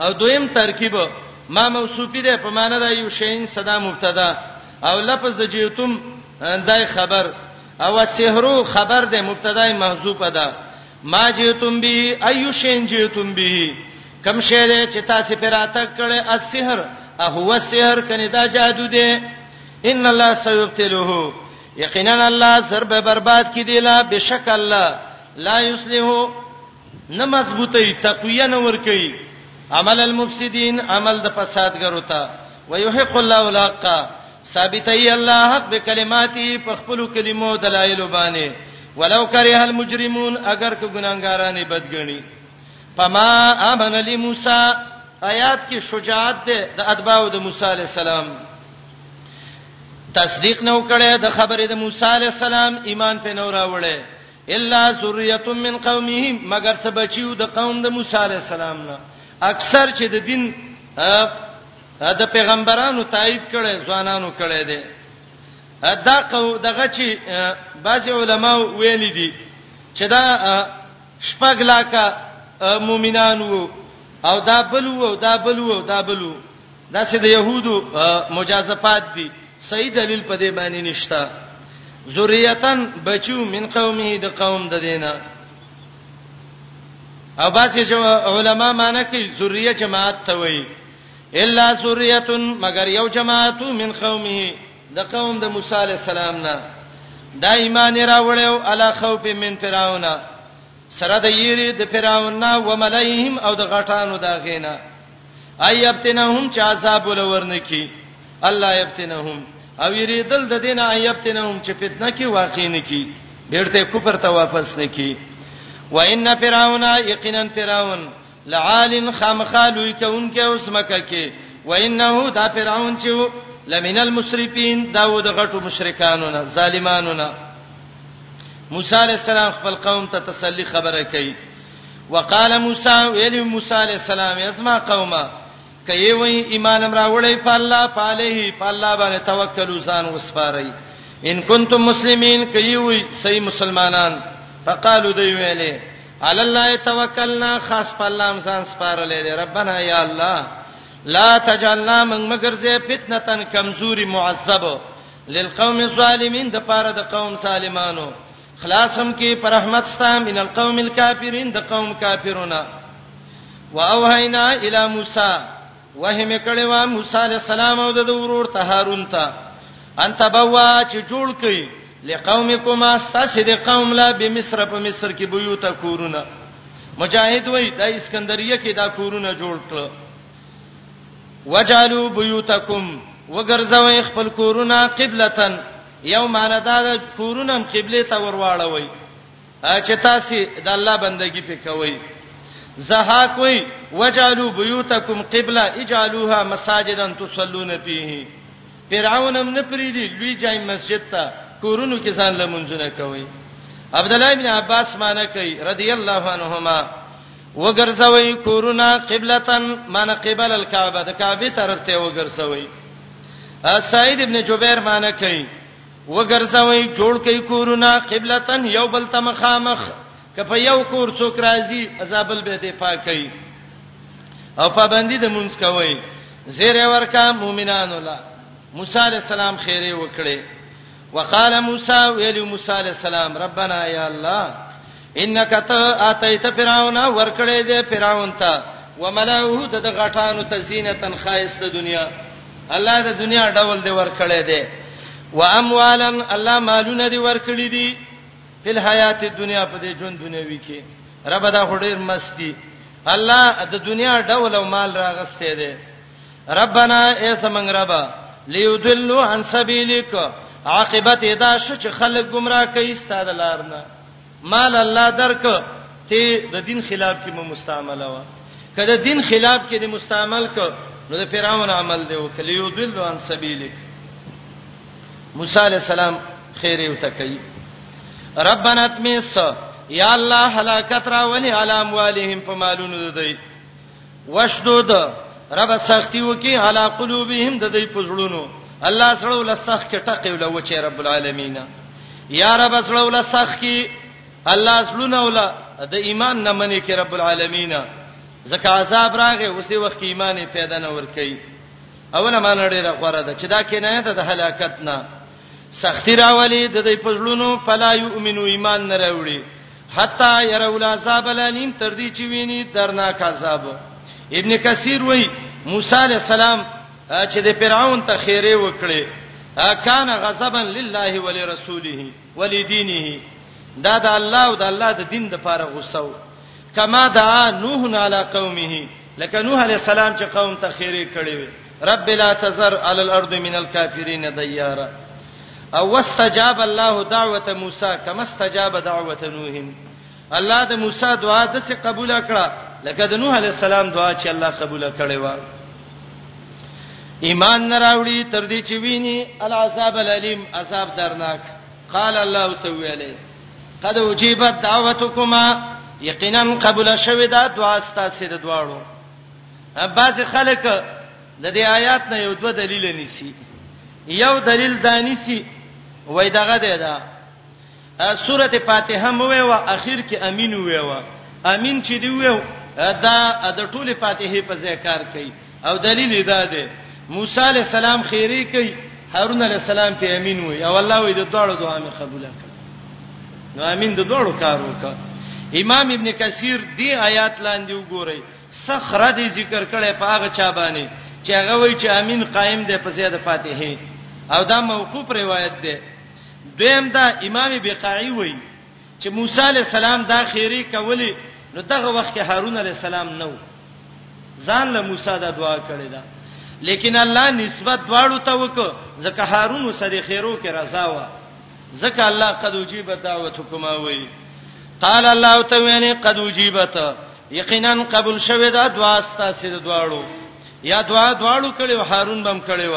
Speaker 1: او دویم ترکیب ما موصوفی دی په معنی دا یو شین صدا مبتدا او لفظ د جیتم دا خبر او سحرو خبر دی مبتدا محذوفه ده ما جئتم به ايو شين جئتم به کم شی دی چې تاسو پر اتک کړي السحر هو السحر کني دا جادو دی ان الله سيبتلوه یقینا الله ضرب برباد کی دی لا بشک الله لا یصلحو نه مضبوطی تقویه نه ور کوي عمل المفسدين عمل د فسادګرو ته ويحق الله الحق ثابتي الله حق بکلماتي په خپل کلمو دلایل باندې ولو کرے هل مجرمون اگر که ګناګارانه بدګنی فما امن لموسی آیات کې شجاعت ده د اتباو د موسی علی السلام تصدیق نو کړي د خبره د موسی علی السلام ایمان په نور راوړي الا ذریه من قومه مگر څه بچیو د قوم د موسی علی السلام نه اکثر چې د دین د پیغمبرانو تایید کړي ځوانانو کړي دي دا قو دغه چې بعض علما ویل دي چې دا شپږ لاکه مؤمنان وو او دا بل وو دا بل وو دا بل وو دا چې د يهودو مجازفات دي صحیح دلیل په دې باندې نشته ذریاتن بچو من قومه د قوم د دینه او باسي چې علما معنی کوي ذریه جماعت ته وایي الا ذریه مگر یو جماعت من قومه د قوم د موسی علی السلام نه دا ایمان راوړیو علا خوف من فرعون سره د یری د فرعون نه و ملایهم او د غټانو دا غینا اي ابتنهم چې عذاب ولورنه کی الله ابتنهم او یریدل د دینه اي ابتنهم چې فتنه کی واقع نه کی بیرته کوپر ته واپس نه کی وان فرعون یقینا فرعون لعال خامخالوی کونکه اوس مکه کې وانه دا فرعون چې لمن المسرفين داود غټو مشرکانو نه ظالمانو نه موسی عليه السلام خپل قوم ته تسلی خبره کوي وقال موسی ویل موسی علی السلام اسما قوما کای وای ایمان امر وړی په الله په علیه په الله باندې توکل وسان وسپارای ان کنتم مسلمین کای وای صحیح مسلمانان فقالو دی ویلې علی الله توکلنا خاص په الله امسان سپارلې ربنا یا الله لا تجعلنا من مگر زه فتنه کمزوري معذب للقوم الظالمین د پاره د قوم سالمانو خلاصم کې پر رحمت ستا من القوم الكافرين د قوم کافرونه واوهینا الی موسی وه مې کړي وا موسی علی السلام او د ورور ته هارون ته انت بوا چې جوړ کړي لقومکم استاسد قوم لا بمصر په مصر کې بیوت کورونه مجاهد وای د اسکندریه کې دا کورونه جوړ کړ وجالو بیوتکم وګرځوي خپل کورونه قبلتن یو معنی دا ده کورونه هم قبله ته ورواړوي چې تاسو د الله بندگی په کوي زهاک وی وجالو بیوتکم قبله اجالوها مساجدا تصلون فيه فرعون هم نه پریدي لوی جای مسجد ته کورونو کې ځان لمونځونه کوي عبد الله ابن عباس معنی کوي رضی الله عنهما وګرځوي کورونه قبلتن معنی قبل الكعبه د کعبه طرف ته وګرځوي سعید ابن جبیر معنی کوي وګرځوي جوړ کوي کورونه قبلتن یو بل ته مخامخ کپه یو کور څوک راځي عذابل به دې پاکي او پابندي د مونږ کوي زیر ورکا مؤمنان الله موسی علی السلام خیره وکړي وقال موسی ویلی موسی علی السلام ربنا یا الله انک ته اتیت فرعون ورکړې دې فرعون ته وملئه د غټانو ته زینتن خایست دنیا الله د دنیا ډول دې ورکړې دې و اموالن الله مالونه دې ورکړې دي په حیات دنیا په دې ژوند دنیوي کې رب دا هډیر مستی الله د دنیا ډول او مال راغستې دې ربنا ای سمنګ ربا لیودلوا عن سبیلک عاقبت ادا شو چې خلک گمراه کوي ستاده لارنه مال الله درک ته د دین خلاف کې مو مستعمله و کله دین خلاف کې د مستعمل ک نو د فرعون عمل دی وکړي یو دل عن سبیلک موسی علی السلام خیر یو تکي ربنا تمس یا الله هلاکت را ولي علام والهم په مالونو دوی وشدود رب سختی وکي علا قلوبهم د دې پزړونو الله سره ول سخ کې ټقې ول و چې رب العالمین یا رب سره ول سخ کې الله سړونه ول د ایمان نه منې کې رب العالمین زکه عذاب راغې اوس دی وخت کې ایمان پیدا نه ور کوي اوله مان ډیره غوړه ده چې دا کې نه ده د هلاکت نه سختی راولي د دې پزړونو فلا یؤمنو ایمان نه راوړي حتا يروا العذاب الالم تر دې چې ویني درناک عذاب ابن کثیر وای موسی علی السلام چې د فرعون ته خیره وکړي کان غضبا لله ولرسوله ولدينه دا د الله او د الله د دین د لپاره غوسه و کما دعا نوح علی قومه لکه نوح علی السلام چې قوم ته خیره کړی وي رب لا تزر علی الارض من الكافرین دیارا او واستجاب الله دعوه موسی کما استجاب دعوه نوح الله د موسی دعا د څه قبول کړه لکه د نوح علی السلام دعا چې الله قبول کړي و ایمان نه راوړي تر دې چې ویني العذاب الالم عذاب درناک قال الله تعالی قد اجيبت دعوتكما یقینا قبول شوه دا دعا ستاسو د دواړو بعض خلک د دې آیات نه یو دوه دلیل نیسی یو دلیل دانیسی وای دغه دی دا سورته فاتحه مو وی او اخر کې امین وی او امین چې دی وی دا د ټوله فاتحه په ذکر کوي او دلیل دا دی موسی علی السلام خیری کوي هارون علی السلام په امین وي او الله وي د دوړو دعا مې قبول کړه نو امین د دوړو کار وکړه امام ابن کثیر دی آیات لاندې وګورئ صخره دی ذکر کړي په هغه چا باندې چې هغه وایي چې امین قائم دی په زیاده فاتحه او دا موقوف روایت دی دویم دا امام بقاعی وایي چې موسی علی السلام دا خیری کولی نو دغه وخت کې هارون علی السلام نه و ځان له موسی دا دعا کړې ده لیکن الله نسبت دواړو ته وک ځکه هارون سره خیرو کې رضا و ځکه الله قد وجيب دعوتکما وی قال الله تعالی قد وجيبت یقینا قبول شوه دا دعا ستاسو دواړو یا دعا دواړو کړي هارون بم کړي و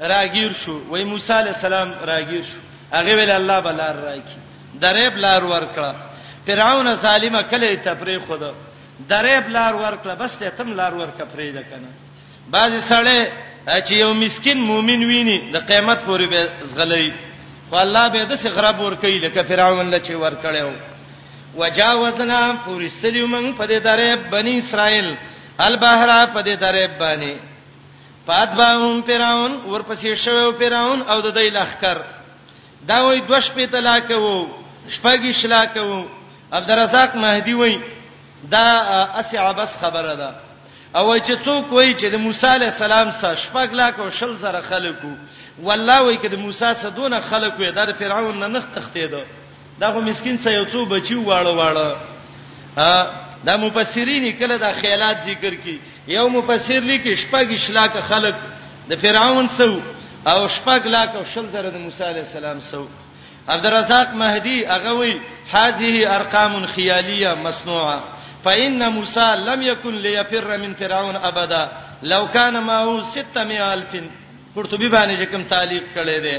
Speaker 1: راګیر شو وای موسی علی السلام راګیر شو هغه ویل الله بلار راکی درېب لار ورکړه فرعون ظالم کله ته پرې خود درېب لار ورکړه بس ته تم لار ورکړه پرې ده کنه بعض سړی چې یو مسكين مؤمن ویني د قیامت پورې به زغلې خو الله به د څه غرب ور کوي لکه فرعون لچې ور کړو وجاوزنا پوری سلیو من په دې درې بنی اسرائیل البحر په دې درې باندې فاتبعهم فرعون ورپسې شو فرعون او د دې لخر دا وای دوه شپې طلاق وو شپږی شلاک وو عبدالرزاق مهدی وای دا اسعبس خبره ده او وای چې څوک وای چې د موسی علی السلام سره شپږ لاک او شل زره خلکو والله وای چې د موسی سره دونه خلکو یې د فرعون نه نخ تختیدو دا خو مسكين سه یو څو بچي واړه واړه دا مفسرین کله دا خیالات ذکر کی یو مفسر لیکي شپږ شلاک خلق د فرعون سو او شپږ لاک او شل زره د موسی علی السلام سو عبدالرزاق مهدی هغه وی هذه ارقام خیالیه مصنوعه فإن موسى لم يكن ليفر من فرعون أبدا لو كان معه 600000 قرطبي باندې کوم تعلیق کړی دی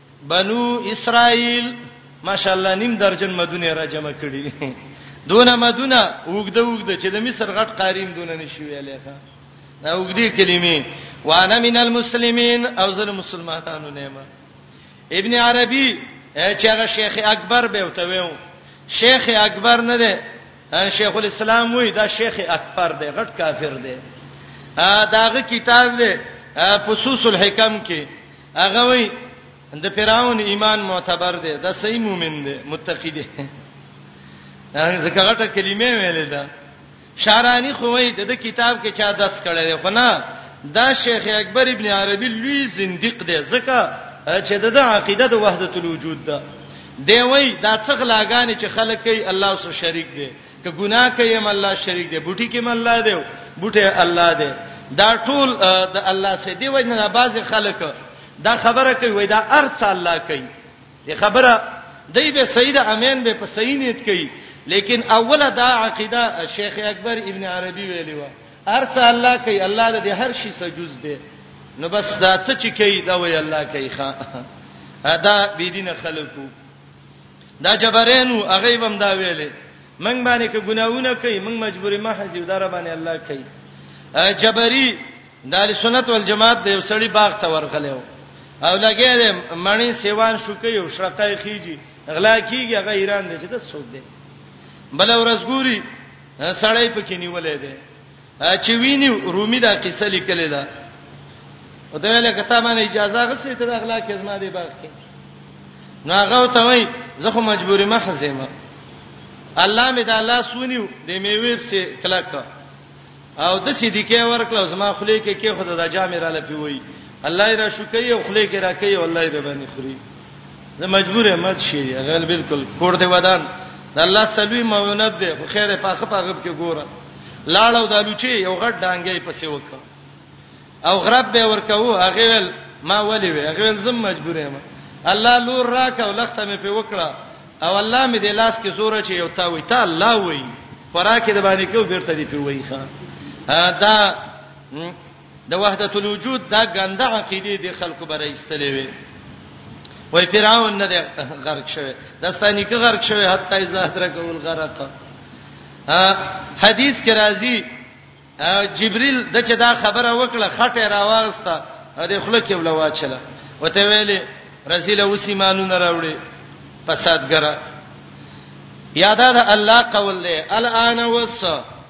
Speaker 1: بنو اسرائیل ماشاءالله نیم درجن مدونه را جمع کړي دونه مدونه وګده وګده چې د مصر غټ قاریم دونه نشي ویلې ښا دا وګدي کلمې وانا من المسلمین او زه مسلمانانو نه ما ابن عربي چې هغه شیخ اکبر به وته ویو شیخ اکبر نه دی شیخ الاسلام وی دا شیخ اکبر دی غټ کافر دی داغه کتاب دی فصوص الحکم کې هغه وای د فرعون ایمان معتبر دی دا صحیح مؤمن دی متقی دی ځکه غټه کلمه ویلې ده شارانی خوې د کتاب کې چا داس کړی دی خو نه دا شیخ اکبر ابن عربي لوی زنديق دی ځکه چې د عقیده د وحدت الوجود ده دی وای دا څخه لاګانې چې خلک کوي الله سره شریک دی که ګناه کوي هم الله شریک دی بوټي کې هم الله دی بوټي الله دی دا ټول د الله سره دی وای نه باز خلک دا خبره کوي وای دا ارث الله کوي دی خبره دی به سید امین به په صحیح نیت کوي لیکن اوله دا عقیده شیخ اکبر ابن عربي ویلی و ارث الله کوي الله د هر شي سجوز دی نو بس دا څه چې کوي دا وای الله کوي ښا دا بيدینه خلکو دا جبرینو هغه بم دا ویلې منګ باندې کې ګناونه کوي منګ مجبورې محض یو دار باندې الله کوي جبری د سنت والجماعت د یو سړی باغ ته ورغلې و او لګې دې مڼې سیوان شو کوي او شرقای خيږي غلا کیږي هغه ایران دی چې د سود دی بل ورځ ګوري سړی پکې نیولې دی چې ویني رومي دا قصه لیکلې ده او دا ویل کته باندې اجازه غسې ته د اخلاق ازما دی باغ کې نو هغه ته وای زه خو مجبورې ما حزمه الله می دا الله سونیو د میوې په کلک او د صدیقې ورکړه زما خلې کې کې خدای د جامې را لپی وای الله را شکرې او خلې کې را کوي والله به باندې خوري زه مجبور یم مت شي غل بالکل کور دی ودان د الله سلوي مونت دی خو خیره پاخه پاغب کې ګوره لاړو د لوچي یو غټ ډانګې پسې وکړه او غرب به ورکاو هغه ول ما ولي وي هغه ول زم مجبور یم الله لور راک او لخته مې په وکړه او الله مې د لاس کې زور چې یو تا وي تا الله وي خوراکې د باندې کو بیرته دی په وایخه دا د وحدت الوجود دا ګنده عقیده د خلکو بره ایستلې وي وای فرعون نه دی غرق شوی دستانی کې غرق شوی حتی زهره کول غرق حدیث کې راځي جبريل د چې دا خبره وکړه خټه راوسته د خله کې ولا واچله وته ویلې رسول اوسی مانونه راوړي فسادګرا یاده د الله قول له الان وس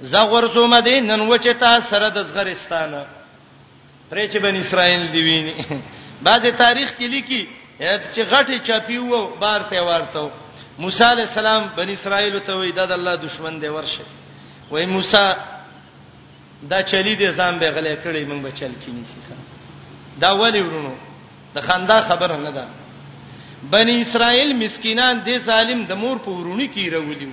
Speaker 1: زه غورځوم دې نن وچتا سره د زغرستانه پرې چې بن اسرائیل دی ویني بعضی تاریخ کې لیکي چې غټي چاپی وو بار ته ورته موسی علی السلام بن اسرائیل ته وی د الله دشمن دی ورشه وای موسی دا چلی دې ځان به غلې کړی مونږ به چل کې نیسی دا ولی ورونو د خندا خبره نه ده بنی اسرائیل مسکینان دې ظالم د مور په ورونی کې راولیو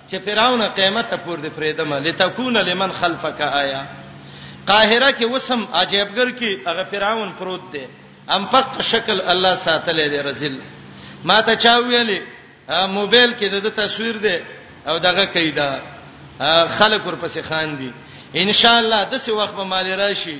Speaker 1: چې فرعون قیامت پور دې فریدمه لتكون لمن خلفک آیا قاهره کې وسم عجیبګر کې هغه فرعون پروت دی ام فقط شکل الله ساتلې دی رزل ما ته چا ویلې موبایل کې د تصویر دی او دغه کیدا خلک ورپسې خان دي ان شاء الله د څه وخت به مال راشي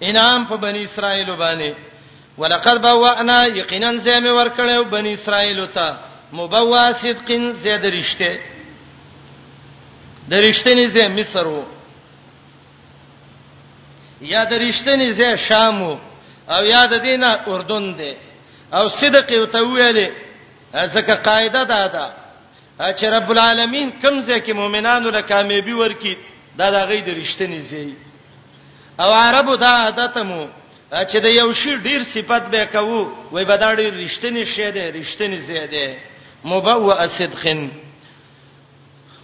Speaker 1: انعام په بنی اسرائیل باندې ولقد بوانا یقینا زمه ورکړیو بنی اسرائیل ته مبوا صدقین زید رشته د رښتینی زې مصر وو یا د رښتینی زې شام وو او یا د دینه اردن دی او صدق یو ته ویلې ځکه قاعده ده دا چې رب العالمین کوم ځای کې مؤمنانو له کامیابی ورکی دا د غي د رښتینی ځای او عربو دا عادت مو چې د یو شی ډیر صفت به کوو وای به دا ډیر رښتینی شی دی رښتینی ځای دی مبوء صدقن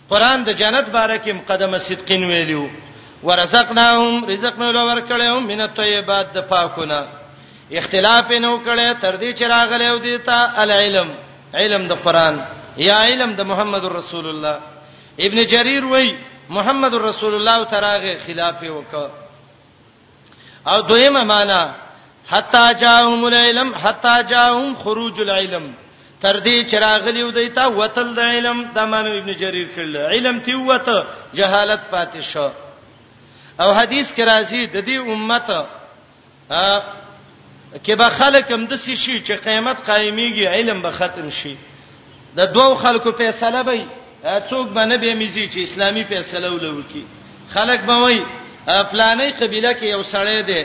Speaker 1: قران د جنت باره کې مقدمه صدقین ویلو ورزقناهم رزق مې لور کړو من الطيبات د پاکونه اختلاف نه وکړي تر دې چې راغلی و دیتا العلم علم د قران یا علم د محمد رسول الله ابن جرير وای محمد رسول الله تراغه خلاف وکړه او دویمه معنا حتا جاءهم العلم حتا جاءهم خروج العلم تر دې چراغلی ودیتا وتل د علم د مانو ابن جرير کړل علم تی وته جهالت پاتې شو او حدیث کې راځي د دې امت کې به خلک هم د څه شي چې قیامت قائميږي علم به ختم شي د دوو خلکو فیصله به څوک باندې به میزي چې اسلامي فیصله ولوکي خلک به وای پلانې قبيله کې یو سړی دی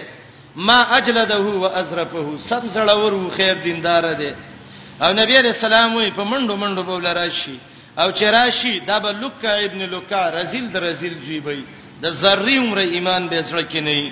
Speaker 1: ما اجلده و ازرفه سم زړور و خیر دیندار دی او نبی علیہ السلام وی په منډو منډو بوله راشي او چې راشي دا به لوکا ابن لوکا رزل در رزل جیبي د ذری عمر ایمان به سره کې نه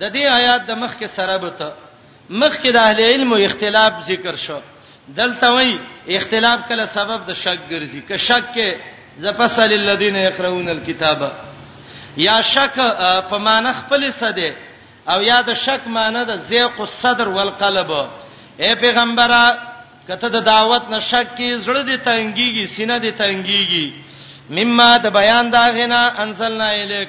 Speaker 1: د دې آیات د مخکې سره به ته مخکې د اهل علم اختلاف ذکر شو دلته وای اختلاف کله سبب د شک ګرځي که شک کې زفصل الذين يقرؤون الكتاب یا شک په معنی خپل څه دی او یا د شک معنی د زیق الصدر والقلب اے پیغمبره کته د دعوت نه شک کی زړه دې تنګيږي سینه دې تنګيږي مما د بیان دا غنا انزلنا الیک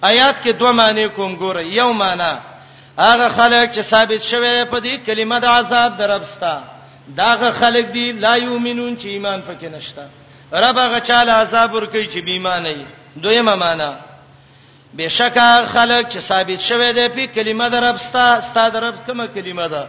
Speaker 1: آیات کې دوه معنی کوم ګوره یو معنی هغه خلک چې ثابت شوه په دې کلمه د عذاب دربستا داغه خلک دی لا یؤمنون چې ایمان پکې نشتا رب هغه چاله عذاب ور کوي چې بې ایمان نه دویمه معنی بشکا خلک چې ثابت شوه دی په کلمه دربستا ستا درب کومه کلمه ده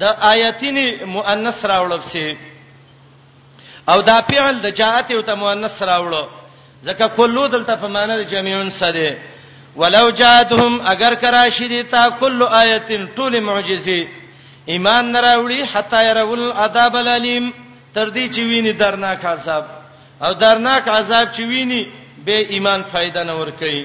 Speaker 1: د آیتین مؤنث راوړل سي او دا فعل د جاءت یو ته مؤنث راوړو ځکه کلو دلته په معنی د جمعون سره ولو جاءتهم اگر کرا شریتا کل آیتین طول معجزه ایمان نراوړي حتا يرول عذاب الالم تر دې چې ویني درناک عذاب او درناک عذاب چې ویني به ایمان فائدہ نه ور کوي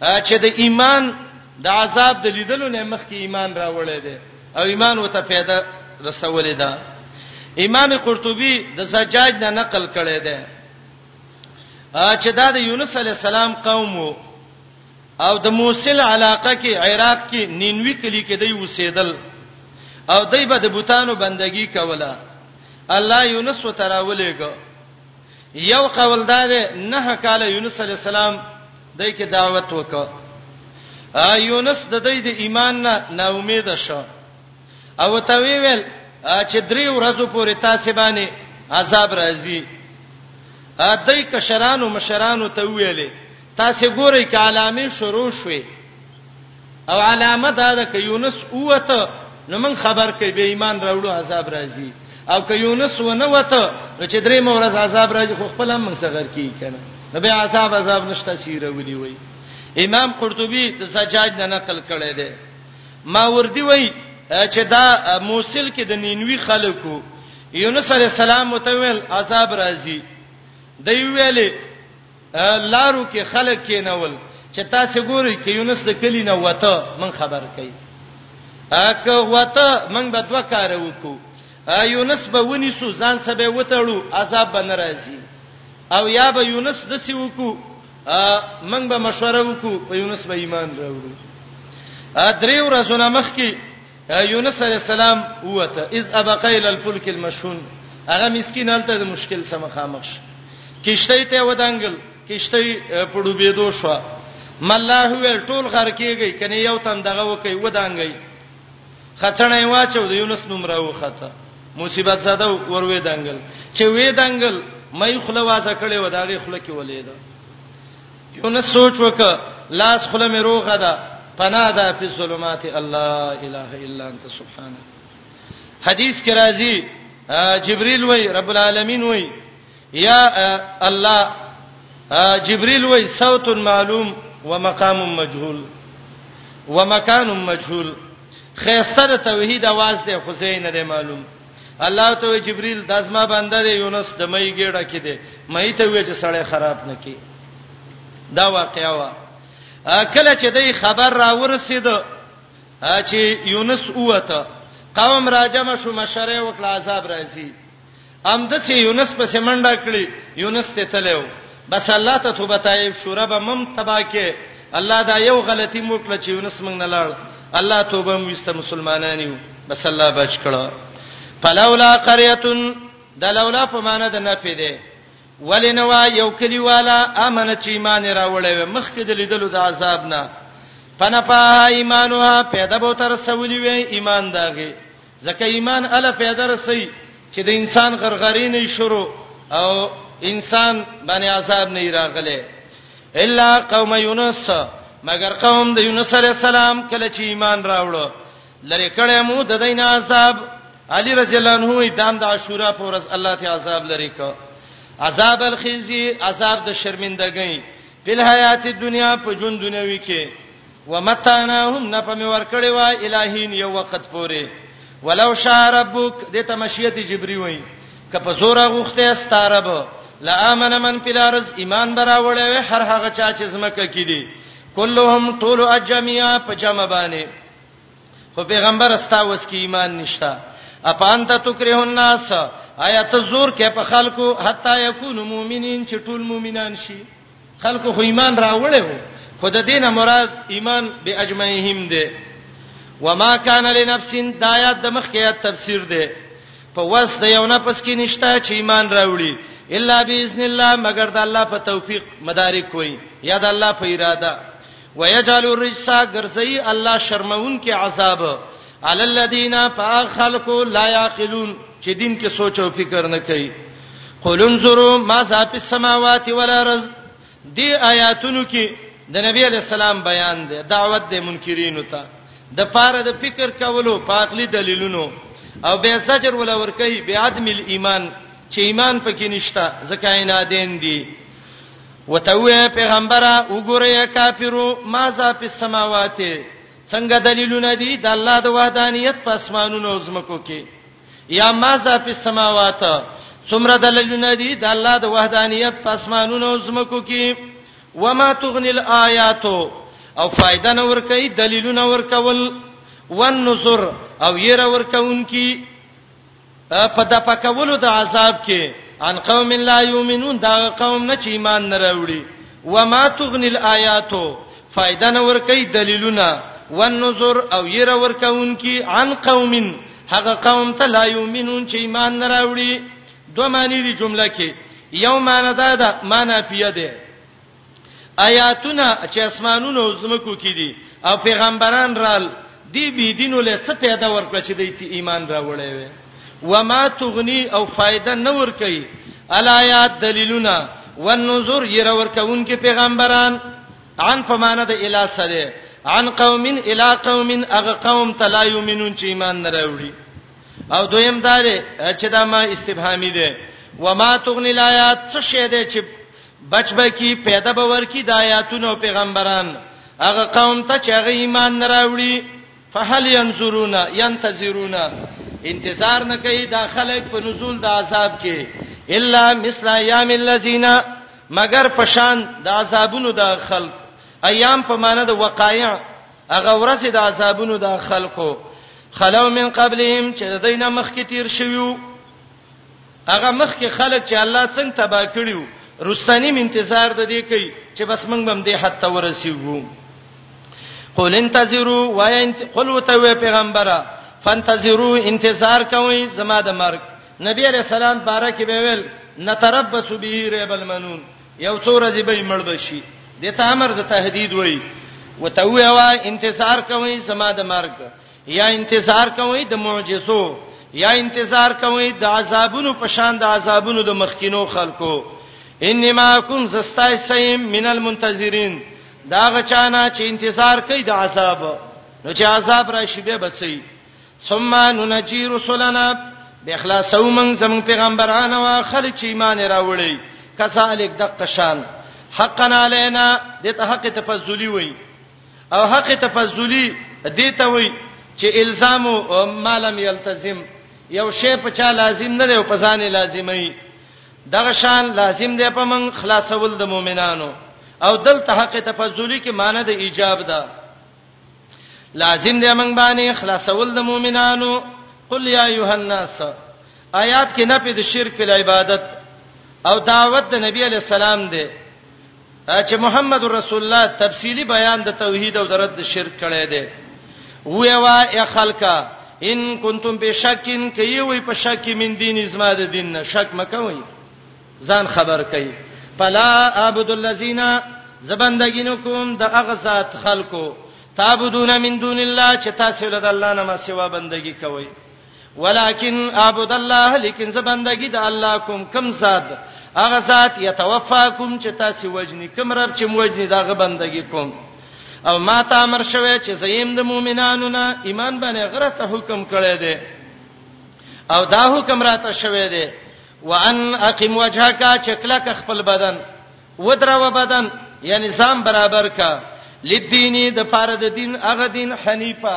Speaker 1: چې د ایمان د عذاب د لیدلو نه مخکې ایمان راوړی دی او ایمان وته پیدا رسولې ده امام قرطبي د زجاج نه نقل کړی دی چې دا د یونس علی السلام قوم وو او د موصل علاقه کې عراق کې نینوي کلی کې دی وسیدل او دای په د بوتانو بندگی کوله الله یونس وتراولېګو یو قول دا دی نه کاله یونس علی السلام دای کې دعوت وکړ ا یونس د دې د ایمان نه نا امید شو او ته ویل چې درې ورځې پورې تاسو باندې عذاب راځي ا دای کشرانو مشرانو ته ویلې تاسو ګورئ کلامې شروع شوه او علامه دا ده که یونس اوته نو من خبر کوي به ایمان راوړو عذاب راځي او که یونس ونه وته نو چې درې مورز عذاب راځي خو خپل هم څنګه کی کنه نو به عذاب عذاب نشته سیره ودی وای امام قرطبي د سجاج نه نقل کړی دی ما وردی وای چې دا موصل کې د نینوي خلکو یونس علی السلام متول عذاب راځي دی ویلې لارو کې خلک کېنول چې تاسو ګورئ کې یونس د کلی نه وته من خبر کړي اکه وته من به دوه کار وکړو یونس به ونی سو ځان سبه وتړو عذاب به ناراضي او یا به یونس د سی وکړو من به مشوره وکړو په یونس به ایمان راوړو ا درې ورځې مخ کې یونس علی السلام وته اذ ابقى الى الفلك المشحون هغه مسكين هلته د مشکل سره مخامخ شو کشته ته ودانګل کشته پړو بيدو شو مله ویل ټول خر کېږي کني یو تن دغه وکي ودانګي خڅنې واچو د یونس نوم راوخته مصیبت زده وروي دانګل چې وې دانګل مې خله واسه کړې و داغه خله کې ولې ده یو نه سوچ وک لاس خله مې روغه ده پناه ده په ظلمات الله اله الا انت سبحانه حدیث کې راځي جبريل وای رب العالمین وای یا الله جبريل وای صوت معلوم ومقام مجهول ومکان مجهول خيسته توحید आवाज ده خو زین نه معلوم الله ته وی جبريل د ازما بنده دی یونس د مې ګډه کې دی مې ته وی چې سړی خراب نه کی دا واقعا وا کله چې دای خبر را ورسید چې یونس اوته قوم راجمه شو مشره وکړه عذاب راځي ام د سي یونس په سمنډه کړی یونس ته تلو بس الله ته توبه تایب شو رب مم تبا کې الله دا یو غلطی مو کړ چې یونس موږ نه لاړ الله توبه مو وسته مسلمانان یو بس الله بچ کړه فلولا قريه د لولا په معنی د نه پیده ولنوا یو کلیوالا امن چې ایمان راوړې مخکې د لیدلو د عذاب نه پنپا ایمانها پیدا بو تر سولې وې ایمان داغه ځکه ایمان اله پیدا رسي چې د انسان غرغرې نه شروع او انسان باندې عذاب نه راغله الا قوم یونس مگر قوم د یونس علی السلام کله چې ایمان راوړو لری کړه مو د دین عذاب علی رضی الله عنه دام د عاشورا پر ورځ الله ته عذاب لری کو عذاب الخزي عذاب د شرمندګۍ په حیات دنیا په ژوند دنیوي کې ومتعناهم نه پمه ورکړی وا الہین یو وخت پورې ولو شاء ربک د تمشیت جبری وای که په زور غوخته ستارب لا امن من پلارز ایمان براوړې هر هغه چا چې زمکه کې دي کلهم طول اجمیا په جمع باندې خو پیغمبر استا وس کې ایمان نشتا اپانت تکره الناس آیات زور کې په خلکو حتا یکون مؤمنین چې ټول مؤمنان شي خلکو خو ایمان راوړې وو خو د دینه مراد ایمان به اجمعهم دی وما کان لنفس دایات د مخکې تفسیر دی په وس د یو نفس کې نشته چې ایمان راوړي الا باذن الله مگر د الله په توفیق مدارک وي یا د الله په اراده ويجعل الرجس غرزي الله شرمون کې عذاب علی الذین فخلقوا لا یعقلون چې دین کې سوچ او فکر نه کوي قل انظروا ما ذا فی السماوات والارض دی آیاتونو کې د نبی علی السلام بیان دی دعوت د منکرینو ته د پاره د فکر کولو پاکلی دلیلونو او به سجر ولا ور کوي به عدم الايمان چې ایمان پکې نشتا ځکه نه دین دی وتوه پیغمبره وګوره کافرو ما ذا فی السماوات څنګه دلیلونه دي د الله د وحدانیت په اسمانونو او زمکو کې یا ما ذا فی السماوات څومره دلیلونه دي د الله د وحدانیت په اسمانونو او زمکو کې وما تغنی الآیات او فائدہ نه ور کوي دلیلونه ور کول ون نذر او ير ور کوونکی په دپا کولو د عذاب کې ان قوم لا یؤمنون دا قوم نه چې ایمان نه راوړي و ما تغنی الایات فائدہ نه ور کوي دلیلونه والنذر او ير ور کوونکی عن قوم هغه قوم ته لا یؤمنون چې ایمان نه راوړي دوه معنی دی جمله کې یو معنی دا ده معنی پیه ده آیاتونه چې اسمانونو او زمکو کې دي او پیغمبران رال دی بی دینو له څه پیدا ورکړه چې دیت ایمان راوړی وي و ما تغنی او فائدہ نه ور کوي الایات دلیلونه والنذر ير ور کوون کې پیغمبران عن پمانه د اله سره عن قوم الى قوم اغه قوم تلا یمنون چې ایمان نه راوړي او دویم دار چې دا ما استفهامی ده و ما تغنی الایات څه شه ده چې بچ به کی پیدا به ورکی د آیاتونو پیغمبران هغه قوم ته چې هغه ایمان نه راوړي فهل ينظرون ينتظرون انتظار نه کوي دا خلک په نزول د عذاب کې الا مثل ايام الذين مگر پشان د عذابونو د خلق ایام په معنی د وقایع هغه ورسې د عذابونو د خلقو خلو من قبلهم چې دینه مخکې تیر شویو هغه مخکې خلک چې الله څنګه تبا کړیو رستنی من انتظار د دې کوي چې بس موږ بم دې حد ته ورسیږو قل انتظروا وای قل وتو پیغمبره فانتظروا انتظار کوئ زما د مرګ نبی علیہ السلام بارک به ویل نتربص به ریب المنون یو څو ورځې به مړ بشي د تامر د تهدید وای وتو وای انتظار کوئ زما د مرګ یا انتظار کوي د معجزو یا انتظار کوي د عذابونو په شان د عذابونو د مخکینو خلکو انما کوم زستای سیم من المنتظرین دا غچانا چې انتظار کوي د عذاب نو چې عذاب راشي به بچي ثم ننجي رسلنا بخلاصو من زم پیغمبران او خلک چې ایمان راوړي کذالک دقشان حقنا علينا دته حق تفضلی وای او حق تفضلی دې ته وای چې الزام ما لم يلتزم یو شی په چا لازم نه دی او په ځان لازمي دغه شان لازم دی په من خلاصول د مؤمنانو او دلته حق تفضلی کې معنی د ایجاب ده لازم دی من باندې خلاصول د مؤمنانو قل یا ایها الناس آیات کې نه په د شرک په عبادت او دعوت د نبی علی السلام دی چې محمد رسول الله تفصیلی بیان د توحید او درد شرک کړي دي وې وا یا خلکا ان کنتم بشکین کوي وي په شک من دین ازما د دین نه شک مکوي ځان خبر کوي فلا اعبد الذین زبندګینو کوم د اغزاد خلکو تعبدون من دون الله چې تاسو له الله نه ما سوا بندگی کوئ ولکن اعبد الله لیکن زه بندگی د الله کوم کم ذات هغه ذات یتوفاکم چې تاسو وجنی کم رب چې موجنی دغه بندگی کوم او ما ته امر شوه چې زیم د مؤمنانو نه ایمان باندې غره ته حکم کړی دی او دا حکم راته شوه دی وان اقم وجهک چکلک خپل بدن ودرو بدن یعنی سام برابر کا لدینی د فار د دین هغه دین حنیفه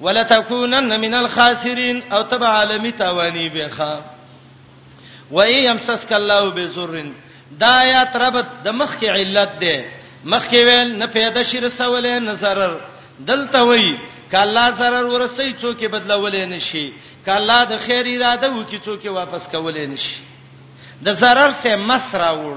Speaker 1: ولتكونن من الخاسرين او تبع عالمي تاواني بخا وای يمسسک الله بذرن دا آیات ربط د مخ کې علت ده مخ کې ویل نه پیدا شي رسولې نه zarar دلته وای کله zarar ورسې څوک بدلولې نشي کله د خیر اراده وکي څوک واپس کولې نشي د zarar سه مس راوړ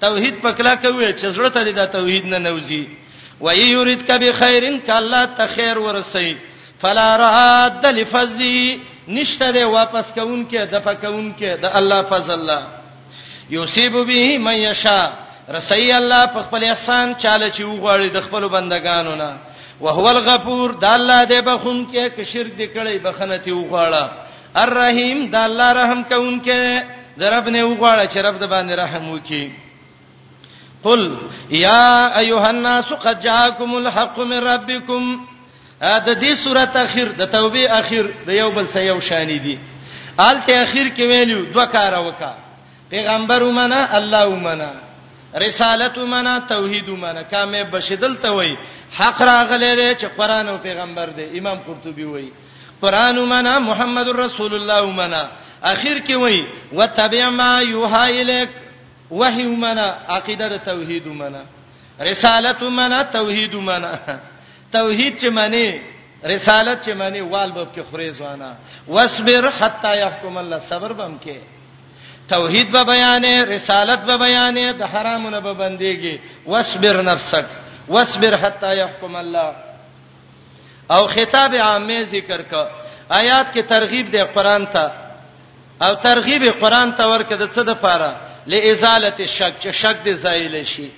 Speaker 1: توحید په کلا کوي چې زړه ته د توحید نه نوځي و یریدک بخیر ان کله ته خیر ورسي فلا راد لفضلی نشته دی واپس کونکي د فکونکي د الله فضل الله یصيب به من یشا رسي الله په خپل احسان چاله چې وغواړي د خپل بندگانو نه وهو الغفور د الله دې بخون کې کشر دې کړي بخنه تی وغواړه الرحیم د الله رحم کوونکې د رب نه وغواړه چې رب د باندې رحم وکړي قل یا ایها الناس قد جاءکم الحق من ربکم د دې سورته اخر د توبې اخر د یو بل سره یو شان دي آلته اخر کې ویلو دوه کار وکا پیغمبر ومنه الله ومنه رسالت ومنه توحید ومنه کامه بشدل ته وای حق راغله چې قران او پیغمبر دی امام قرطبي وای قران ومنه محمد رسول الله ومنه اخر کې وای وتبع ما یوها الیک وحی ومنه عقیده د توحید ومنه رسالت ومنه توحید ومنه توحید چې معنی رسالت چې معنی والبب کې خریز وانا واصبر حتا يحكم الله صبر بم کې توحید به بیانې رسالت به بیانې د حرامونو به بنديږي واصبر نفسک واصبر حتا يحكم الله او خطاب عامه ذکر ک آیات کې ترغیب دی قران ته او ترغیب قران ته ورکه د څه د پاره لازاله الشک چې شک دې زایل شي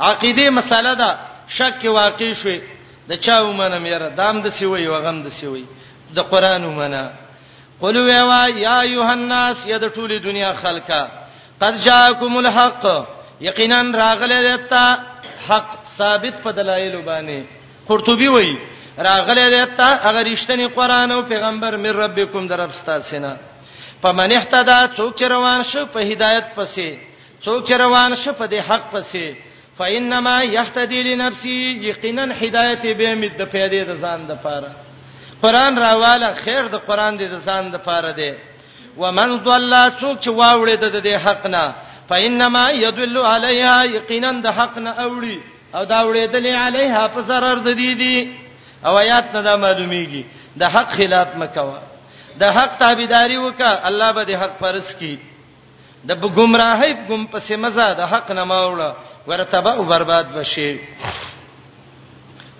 Speaker 1: عقیده مسله ده شک کې واقع شوي د چا ومنه میره دام د سی وی وغم د سی وی د قران ومنه قل ویوا یا ایه الناس یا د ټوله دنیا خلکا قد جاءکم الحق یقینا راغله دتا حق ثابت په دلایل باندې قرطبي وایي راغله ده ته هغه رښتینی قران او پیغمبر مې ربکم درب ستاسینا پمن اهتدا څوک روان شو په هدایت پسې څوک روان شو په دې حق پسې فإنما يهتدي لنفسه یقینا هدایت به مې د پیدې د ځان د پاره قران راواله خیر د قران دې د ځان د پاره دی ومن ضل څوک چې واوړې د دې حق نه فإنما يدل عليها یقینا د حق نه اوړي او دا وړېدلې علیها په zarar د دې دي او آیات نه دا معلومیږي د حق خلاف مکوا د حق تابعداري وکا الله به د حق پرس کی د ګمراهی ګم پسې مزه د حق نه ماوړه ورتبه او برباد بشي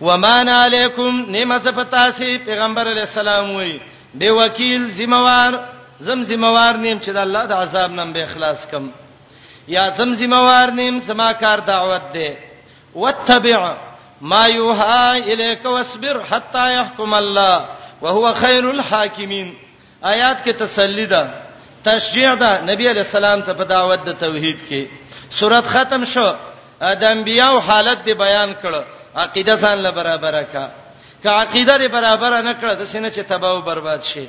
Speaker 1: ومان علیکم نعمت پتاسی پیغمبر علی السلام وی به وکیل ذمہوار زم ذمہوار نیم چې د الله د عذاب نن به اخلاص کم یا زم زموار نیم زما کار دعوت دی واتبع ما یوها الیک واصبر حتا يحكم الله وهو خیر الحاکمین آیات کې تسلی ده تشجیع ده نبی علی السلام ته په دعوت د توحید کې سورۃ ختم شو د انبیانو حالت دی بیان کړ عقیده ځان له برابره کا که عقیده لري برابر نه کړ د سینې چې تباہ او برباد شي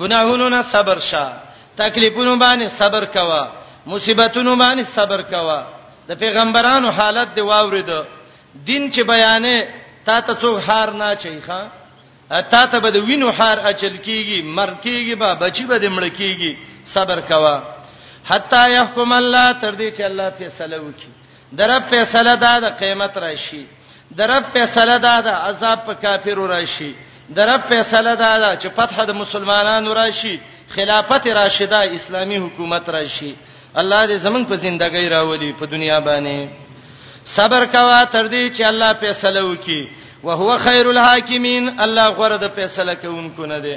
Speaker 1: ګناهونو نه صبر شه تکلیفونو باندې صبر کوه مصیبتونو باندې صبر کوه د پیغمبرانو حالت دی واورید دین چې بیانې تا ته څوک هار نه چي ښا تا ته به د وینو هار اچل کیږي مر کیږي با بچي به د مړ کیږي صبر کوه حتا يحكم الله تر دې چې الله فیصله وکړي درب فیصله دا د قیامت راشي درب فیصله دا د عذاب په کافرو راشي درب فیصله دا ده چې فتح د مسلمانانو راشي خلافت راشده اسلامی حکومت راشي الله دې زمنګ په ژوندۍ راولي په دنیا باندې صبر کوا تر دې چې الله فیصله وکي وهو خیر الحاکمین الله غره د فیصله کوونکو نه دی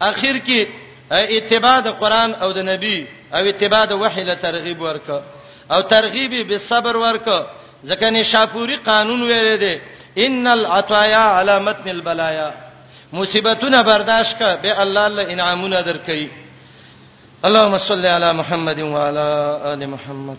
Speaker 1: اخر کې اتباع د قران او د نبی او اتباع د وحی له ترغیب ورک او ترغیب به صبر ورک ځکه نشاپوری قانون ویل دی ان العطايا على متن البلايا مصیبتونه برداشت ک به الله له انعامونه درکې اللهم صل علی محمد وعلى ال محمد